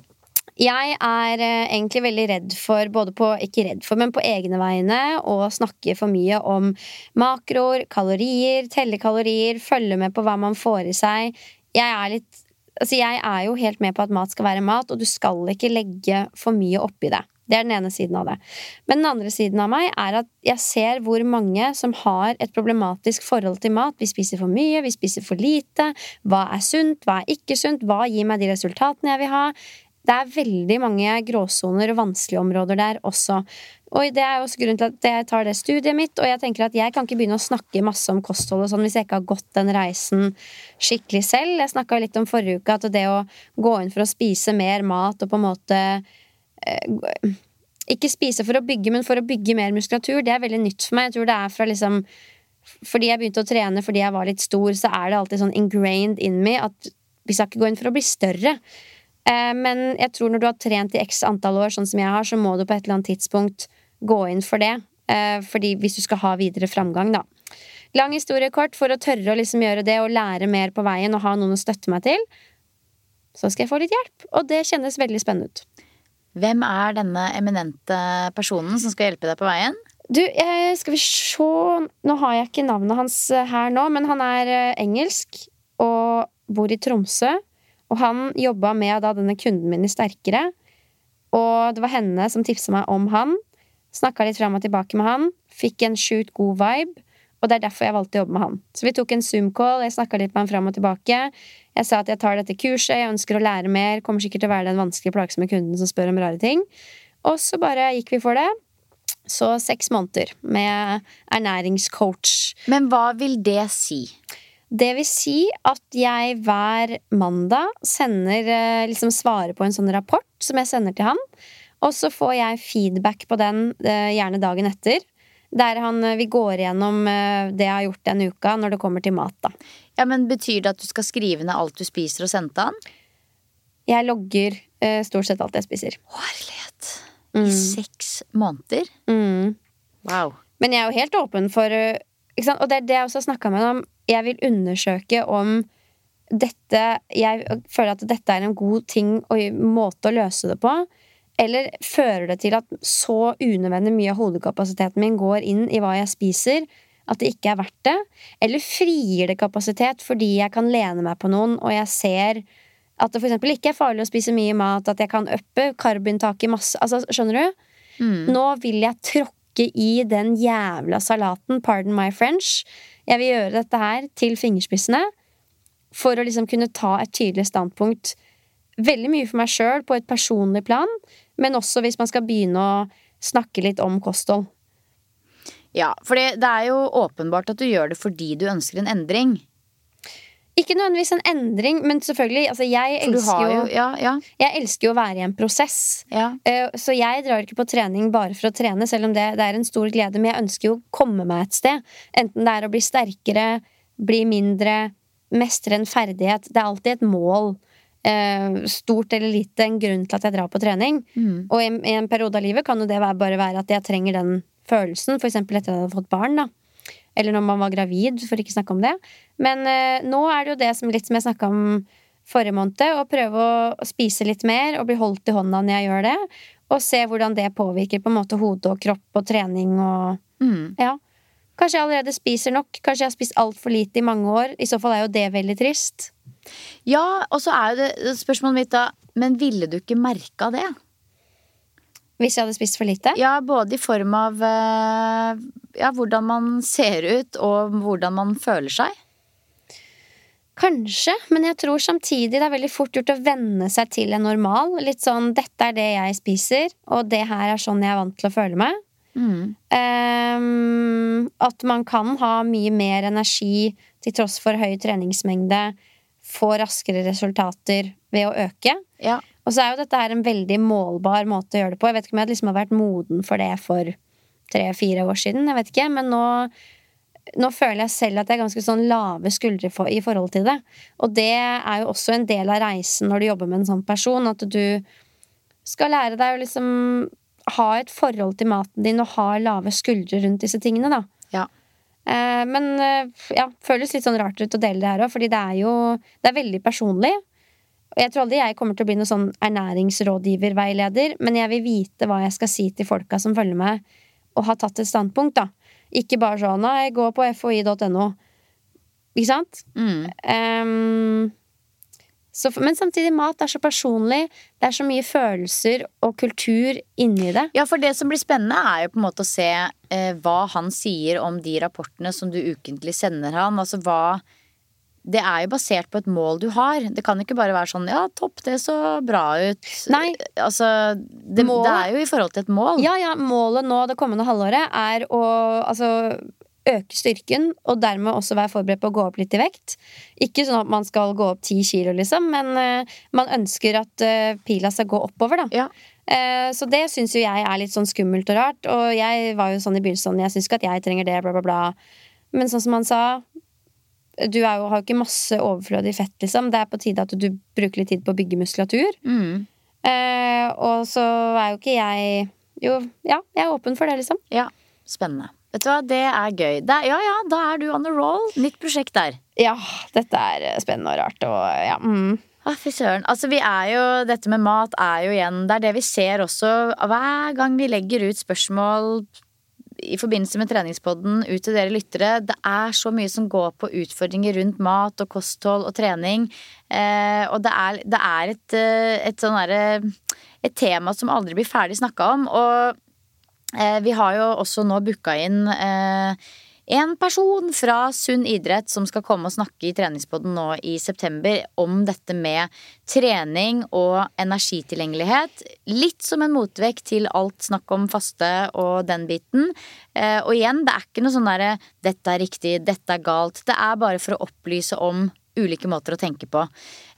Jeg er eh, egentlig veldig redd for, både på, ikke redd for, men på egne vegne, å snakke for mye om makroer, kalorier, telle kalorier, følge med på hva man får i seg. Jeg er litt Altså, jeg er jo helt med på at mat skal være mat, og du skal ikke legge for mye oppi det. Det er den ene siden av det. Men den andre siden av meg er at jeg ser hvor mange som har et problematisk forhold til mat. Vi spiser for mye, vi spiser for lite. Hva er sunt, hva er ikke sunt? Hva gir meg de resultatene jeg vil ha? Det er veldig mange gråsoner og vanskelige områder der også. Og det er også grunnen til at jeg tar det studiet mitt, og jeg tenker at jeg kan ikke begynne å snakke masse om kosthold og sånn hvis jeg ikke har gått den reisen skikkelig selv. Jeg snakka litt om forrige uke at det å gå inn for å spise mer mat og på en måte Ikke spise for å bygge, men for å bygge mer muskulatur, det er veldig nytt for meg. Jeg tror det er fra liksom Fordi jeg begynte å trene fordi jeg var litt stor, så er det alltid sånn ingrained in me at vi skal ikke gå inn for å bli større. Eh, men jeg tror når du har trent i x antall år, sånn som jeg har, så må du på et eller annet tidspunkt gå inn for det. Eh, fordi hvis du skal ha videre framgang, da. Lang historie kort, for å tørre å liksom gjøre det og lære mer på veien og ha noen å støtte meg til, så skal jeg få litt hjelp. Og det kjennes veldig spennende ut. Hvem er denne eminente personen som skal hjelpe deg på veien? Du, skal vi se Nå har jeg ikke navnet hans eh, her nå, men han er eh, engelsk og bor i Tromsø. Og han jobba med da denne kunden min i Sterkere. Og det var henne som tipsa meg om han. Snakka litt fram og tilbake med han. Fikk en sjukt god vibe. Og det er derfor jeg valgte å jobbe med han. Så vi tok en Zoom-call, jeg snakka litt med han fram og tilbake. Jeg sa at jeg tar dette kurset, jeg ønsker å lære mer, kommer sikkert til å være den vanskelige, plagsomme kunden som spør om rare ting. Og så bare gikk vi for det. Så seks måneder med ernæringscoach. Men hva vil det si? Det vil si at jeg hver mandag sender eh, liksom svarer på en sånn rapport som jeg sender til han. Og så får jeg feedback på den eh, gjerne dagen etter. Der han, eh, vi går igjennom det jeg har gjort den uka når det kommer til mat. da Ja, men Betyr det at du skal skrive ned alt du spiser og sende til han? Jeg logger eh, stort sett alt jeg spiser. Herlighet. I seks måneder? Mm. Wow. Men jeg er jo helt åpen for eh? Og det er det jeg også har snakka med ham om. Jeg vil undersøke om dette Jeg føler at dette er en god ting og måte å løse det på. Eller fører det til at så unødvendig mye av hodekapasiteten min går inn i hva jeg spiser, at det ikke er verdt det? Eller frigir det kapasitet fordi jeg kan lene meg på noen, og jeg ser at det eksempel ikke er farlig å spise mye mat, at jeg kan uppe karbinntaket masse Altså, skjønner du? Nå vil jeg tråkke i den jævla salaten, pardon my French. Jeg vil gjøre dette her til fingerspissene for å liksom kunne ta et tydelig standpunkt. Veldig mye for meg sjøl på et personlig plan, men også hvis man skal begynne å snakke litt om kosthold. Ja, for det er jo åpenbart at du gjør det fordi du ønsker en endring. Ikke nødvendigvis en endring, men selvfølgelig altså jeg, elsker jo, jo Ja, ja. jeg elsker jo å være i en prosess. ja. Eh, Så jeg drar ikke på trening bare for å trene, selv om det, det er en stor glede. Men jeg ønsker jo å komme meg et sted. Enten det er å bli sterkere, bli mindre, mestre en ferdighet. Det er alltid et mål. Eh, Stort eller lite, en grunn til at jeg drar på trening. Mm. Og i, i en periode av livet kan jo det være, bare være at jeg trenger den følelsen. Eksempel etter at jeg hadde fått barn. da Eller når man var gravid, for ikke å snakke om det. Men eh, nå er det jo det som litt som jeg snakka om forrige måned. Å prøve å spise litt mer og bli holdt i hånda når jeg gjør det. Og se hvordan det påvirker på en måte hode og kropp og trening og Mm. Ja. Kanskje jeg allerede spiser nok. Kanskje jeg har spist altfor lite i mange år. I så fall er jo det veldig trist. Ja, og så er jo det spørsmålet mitt da Men ville du ikke merka det? Hvis jeg hadde spist for lite. Ja, både i form av eh, ja, hvordan man ser ut, og hvordan man føler seg. Kanskje, men jeg tror samtidig det er veldig fort gjort å venne seg til en normal. Litt sånn 'dette er det jeg spiser, og det her er sånn jeg er vant til å føle meg'. Mm. Um, at man kan ha mye mer energi til tross for høy treningsmengde, få raskere resultater ved å øke. Ja. Og så er jo dette her en veldig målbar måte å gjøre det på. Jeg vet ikke om jeg liksom har vært moden for det for tre-fire år siden. Jeg vet ikke, Men nå, nå føler jeg selv at jeg er ganske sånn lave skuldre for, i forhold til det. Og det er jo også en del av reisen når du jobber med en sånn person. At du skal lære deg å liksom ha et forhold til maten din og ha lave skuldre rundt disse tingene, da. Eh, men eh, ja, føles litt sånn rart ut å dele det her òg, fordi det er jo Det er veldig personlig. Og jeg tror aldri jeg kommer til å bli noen sånn ernæringsrådgiver-veileder, men jeg vil vite hva jeg skal si til folka som følger meg, og har tatt et standpunkt, da. Ikke bare sånn 'nei, gå på foi.no'. Ikke sant? Mm. Ehm, så, men samtidig, mat er så personlig. Det er så mye følelser og kultur inni det. Ja, for det som blir spennende er jo på en måte å se eh, hva han sier om de rapportene som du ukentlig sender han. Altså hva Det er jo basert på et mål du har. Det kan ikke bare være sånn ja, topp, det så bra ut. Nei. Altså, det, det er jo i forhold til et mål. Ja, ja, målet nå det kommende halvåret er å altså, øke styrken, og dermed også være forberedt på å gå opp litt i vekt. Ikke sånn at man skal gå opp ti kilo, liksom, men uh, man ønsker at uh, pila skal gå oppover, da. Ja. Eh, så det syns jo jeg er litt sånn skummelt og rart. Og jeg var jo sånn i begynnelsen sånn, jeg syns ikke at jeg trenger det, bla, bla, bla. Men sånn som han sa du jo, har jo ikke masse overflødig fett, liksom. Det er på tide at du bruker litt tid på å bygge muskulatur. Mm. Eh, og så er jo ikke jeg Jo, ja, jeg er åpen for det, liksom. ja. Spennende. Vet du hva, det er gøy. Det er, ja ja, da er du on a roll. Nytt prosjekt der. Ja, dette er eh, spennende og rart, og ja. Mm. Ah, Fy søren. Altså, vi er jo, dette med mat er jo igjen Det er det vi ser også hver gang vi legger ut spørsmål i forbindelse med treningspodden ut til dere lyttere. Det er så mye som går på utfordringer rundt mat og kosthold og trening. Eh, og det er, det er et, eh, et sånn Et tema som aldri blir ferdig snakka om. Og vi har jo også nå booka inn eh, en person fra Sunn idrett som skal komme og snakke i treningspodden nå i september om dette med trening og energitilgjengelighet. Litt som en motvekt til alt snakk om faste og den biten. Eh, Og igjen, det er ikke noe sånn derre 'dette er riktig', 'dette er galt'. Det er bare for å opplyse om ulike måter å tenke på.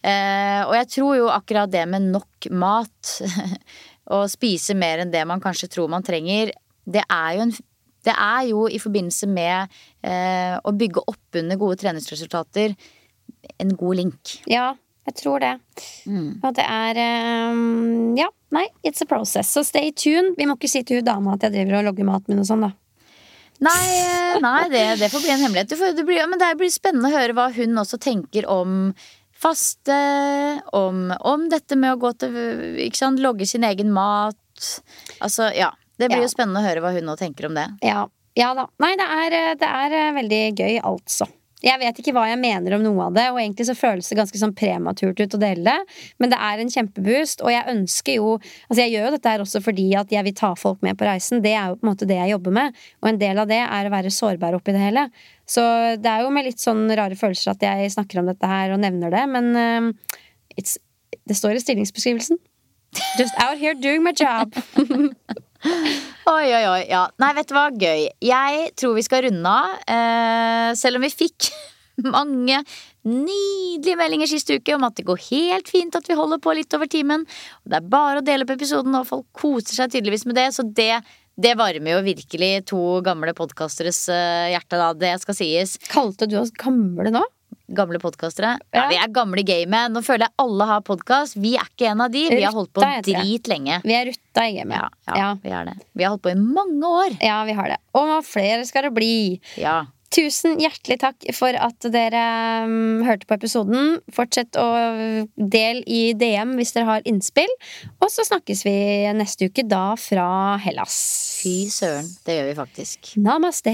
Eh, og jeg tror jo akkurat det med nok mat, å spise mer enn det man kanskje tror man trenger, det er jo en det er jo i forbindelse med eh, å bygge opp under gode treningsresultater en god link. Ja, jeg tror det. Mm. Og det er um, Ja, nei, it's a process. Så stay tuned. Vi må ikke si til hun dama at jeg driver og logger maten min og sånn, da. Nei, nei det, det får bli en hemmelighet. Det blir, men det blir spennende å høre hva hun også tenker om faste, om, om dette med å gå til ikke sant, Logge sin egen mat. Altså, ja. Det blir Ja. jo spennende å høre hva hun nå tenker om det. Ja, ja da. Nei, det er, det er eh, veldig gøy, altså. Jeg vet ikke hva jeg mener om noe av det, og egentlig så føles det ganske sånn prematurt ut å dele det, men det er en kjempeboost, og jeg ønsker jo Altså, jeg gjør jo dette her også fordi at jeg vil ta folk med på reisen. Det er jo på en måte det jeg jobber med, og en del av det er å være sårbar oppi det hele. Så det er jo med litt sånn rare følelser at jeg snakker om dette her og nevner det, men uh, det står i stillingsbeskrivelsen. Just out here doing my job. Oi, oi, oi. Ja. Nei, vet du hva? Gøy. Jeg tror vi skal runde av. Eh, selv om vi fikk mange nydelige meldinger sist uke om at det går helt fint at vi holder på litt over timen. Og det er bare å dele opp episoden, og folk koser seg tydeligvis med det. Så det, det varmer jo virkelig to gamle podkasteres eh, hjerte, da. Det skal sies. Kalte du oss gamle nå? Gamle podkastere. Ja, vi er gamle i gamet. Nå føler jeg alle har podkast. Vi er ikke en av de. Vi har holdt på drit lenge. Vi er rutta i gamet. Ja, ja, Ja. vi er det. Vi har holdt på i mange år. Ja, vi har det. Og flere skal det bli. Ja. Tusen hjertelig takk for at dere um, hørte på episoden. Fortsett å del i DM hvis dere har innspill. Og så snakkes vi neste uke, da fra Hellas. Fy søren. Det gjør vi faktisk. Namaste.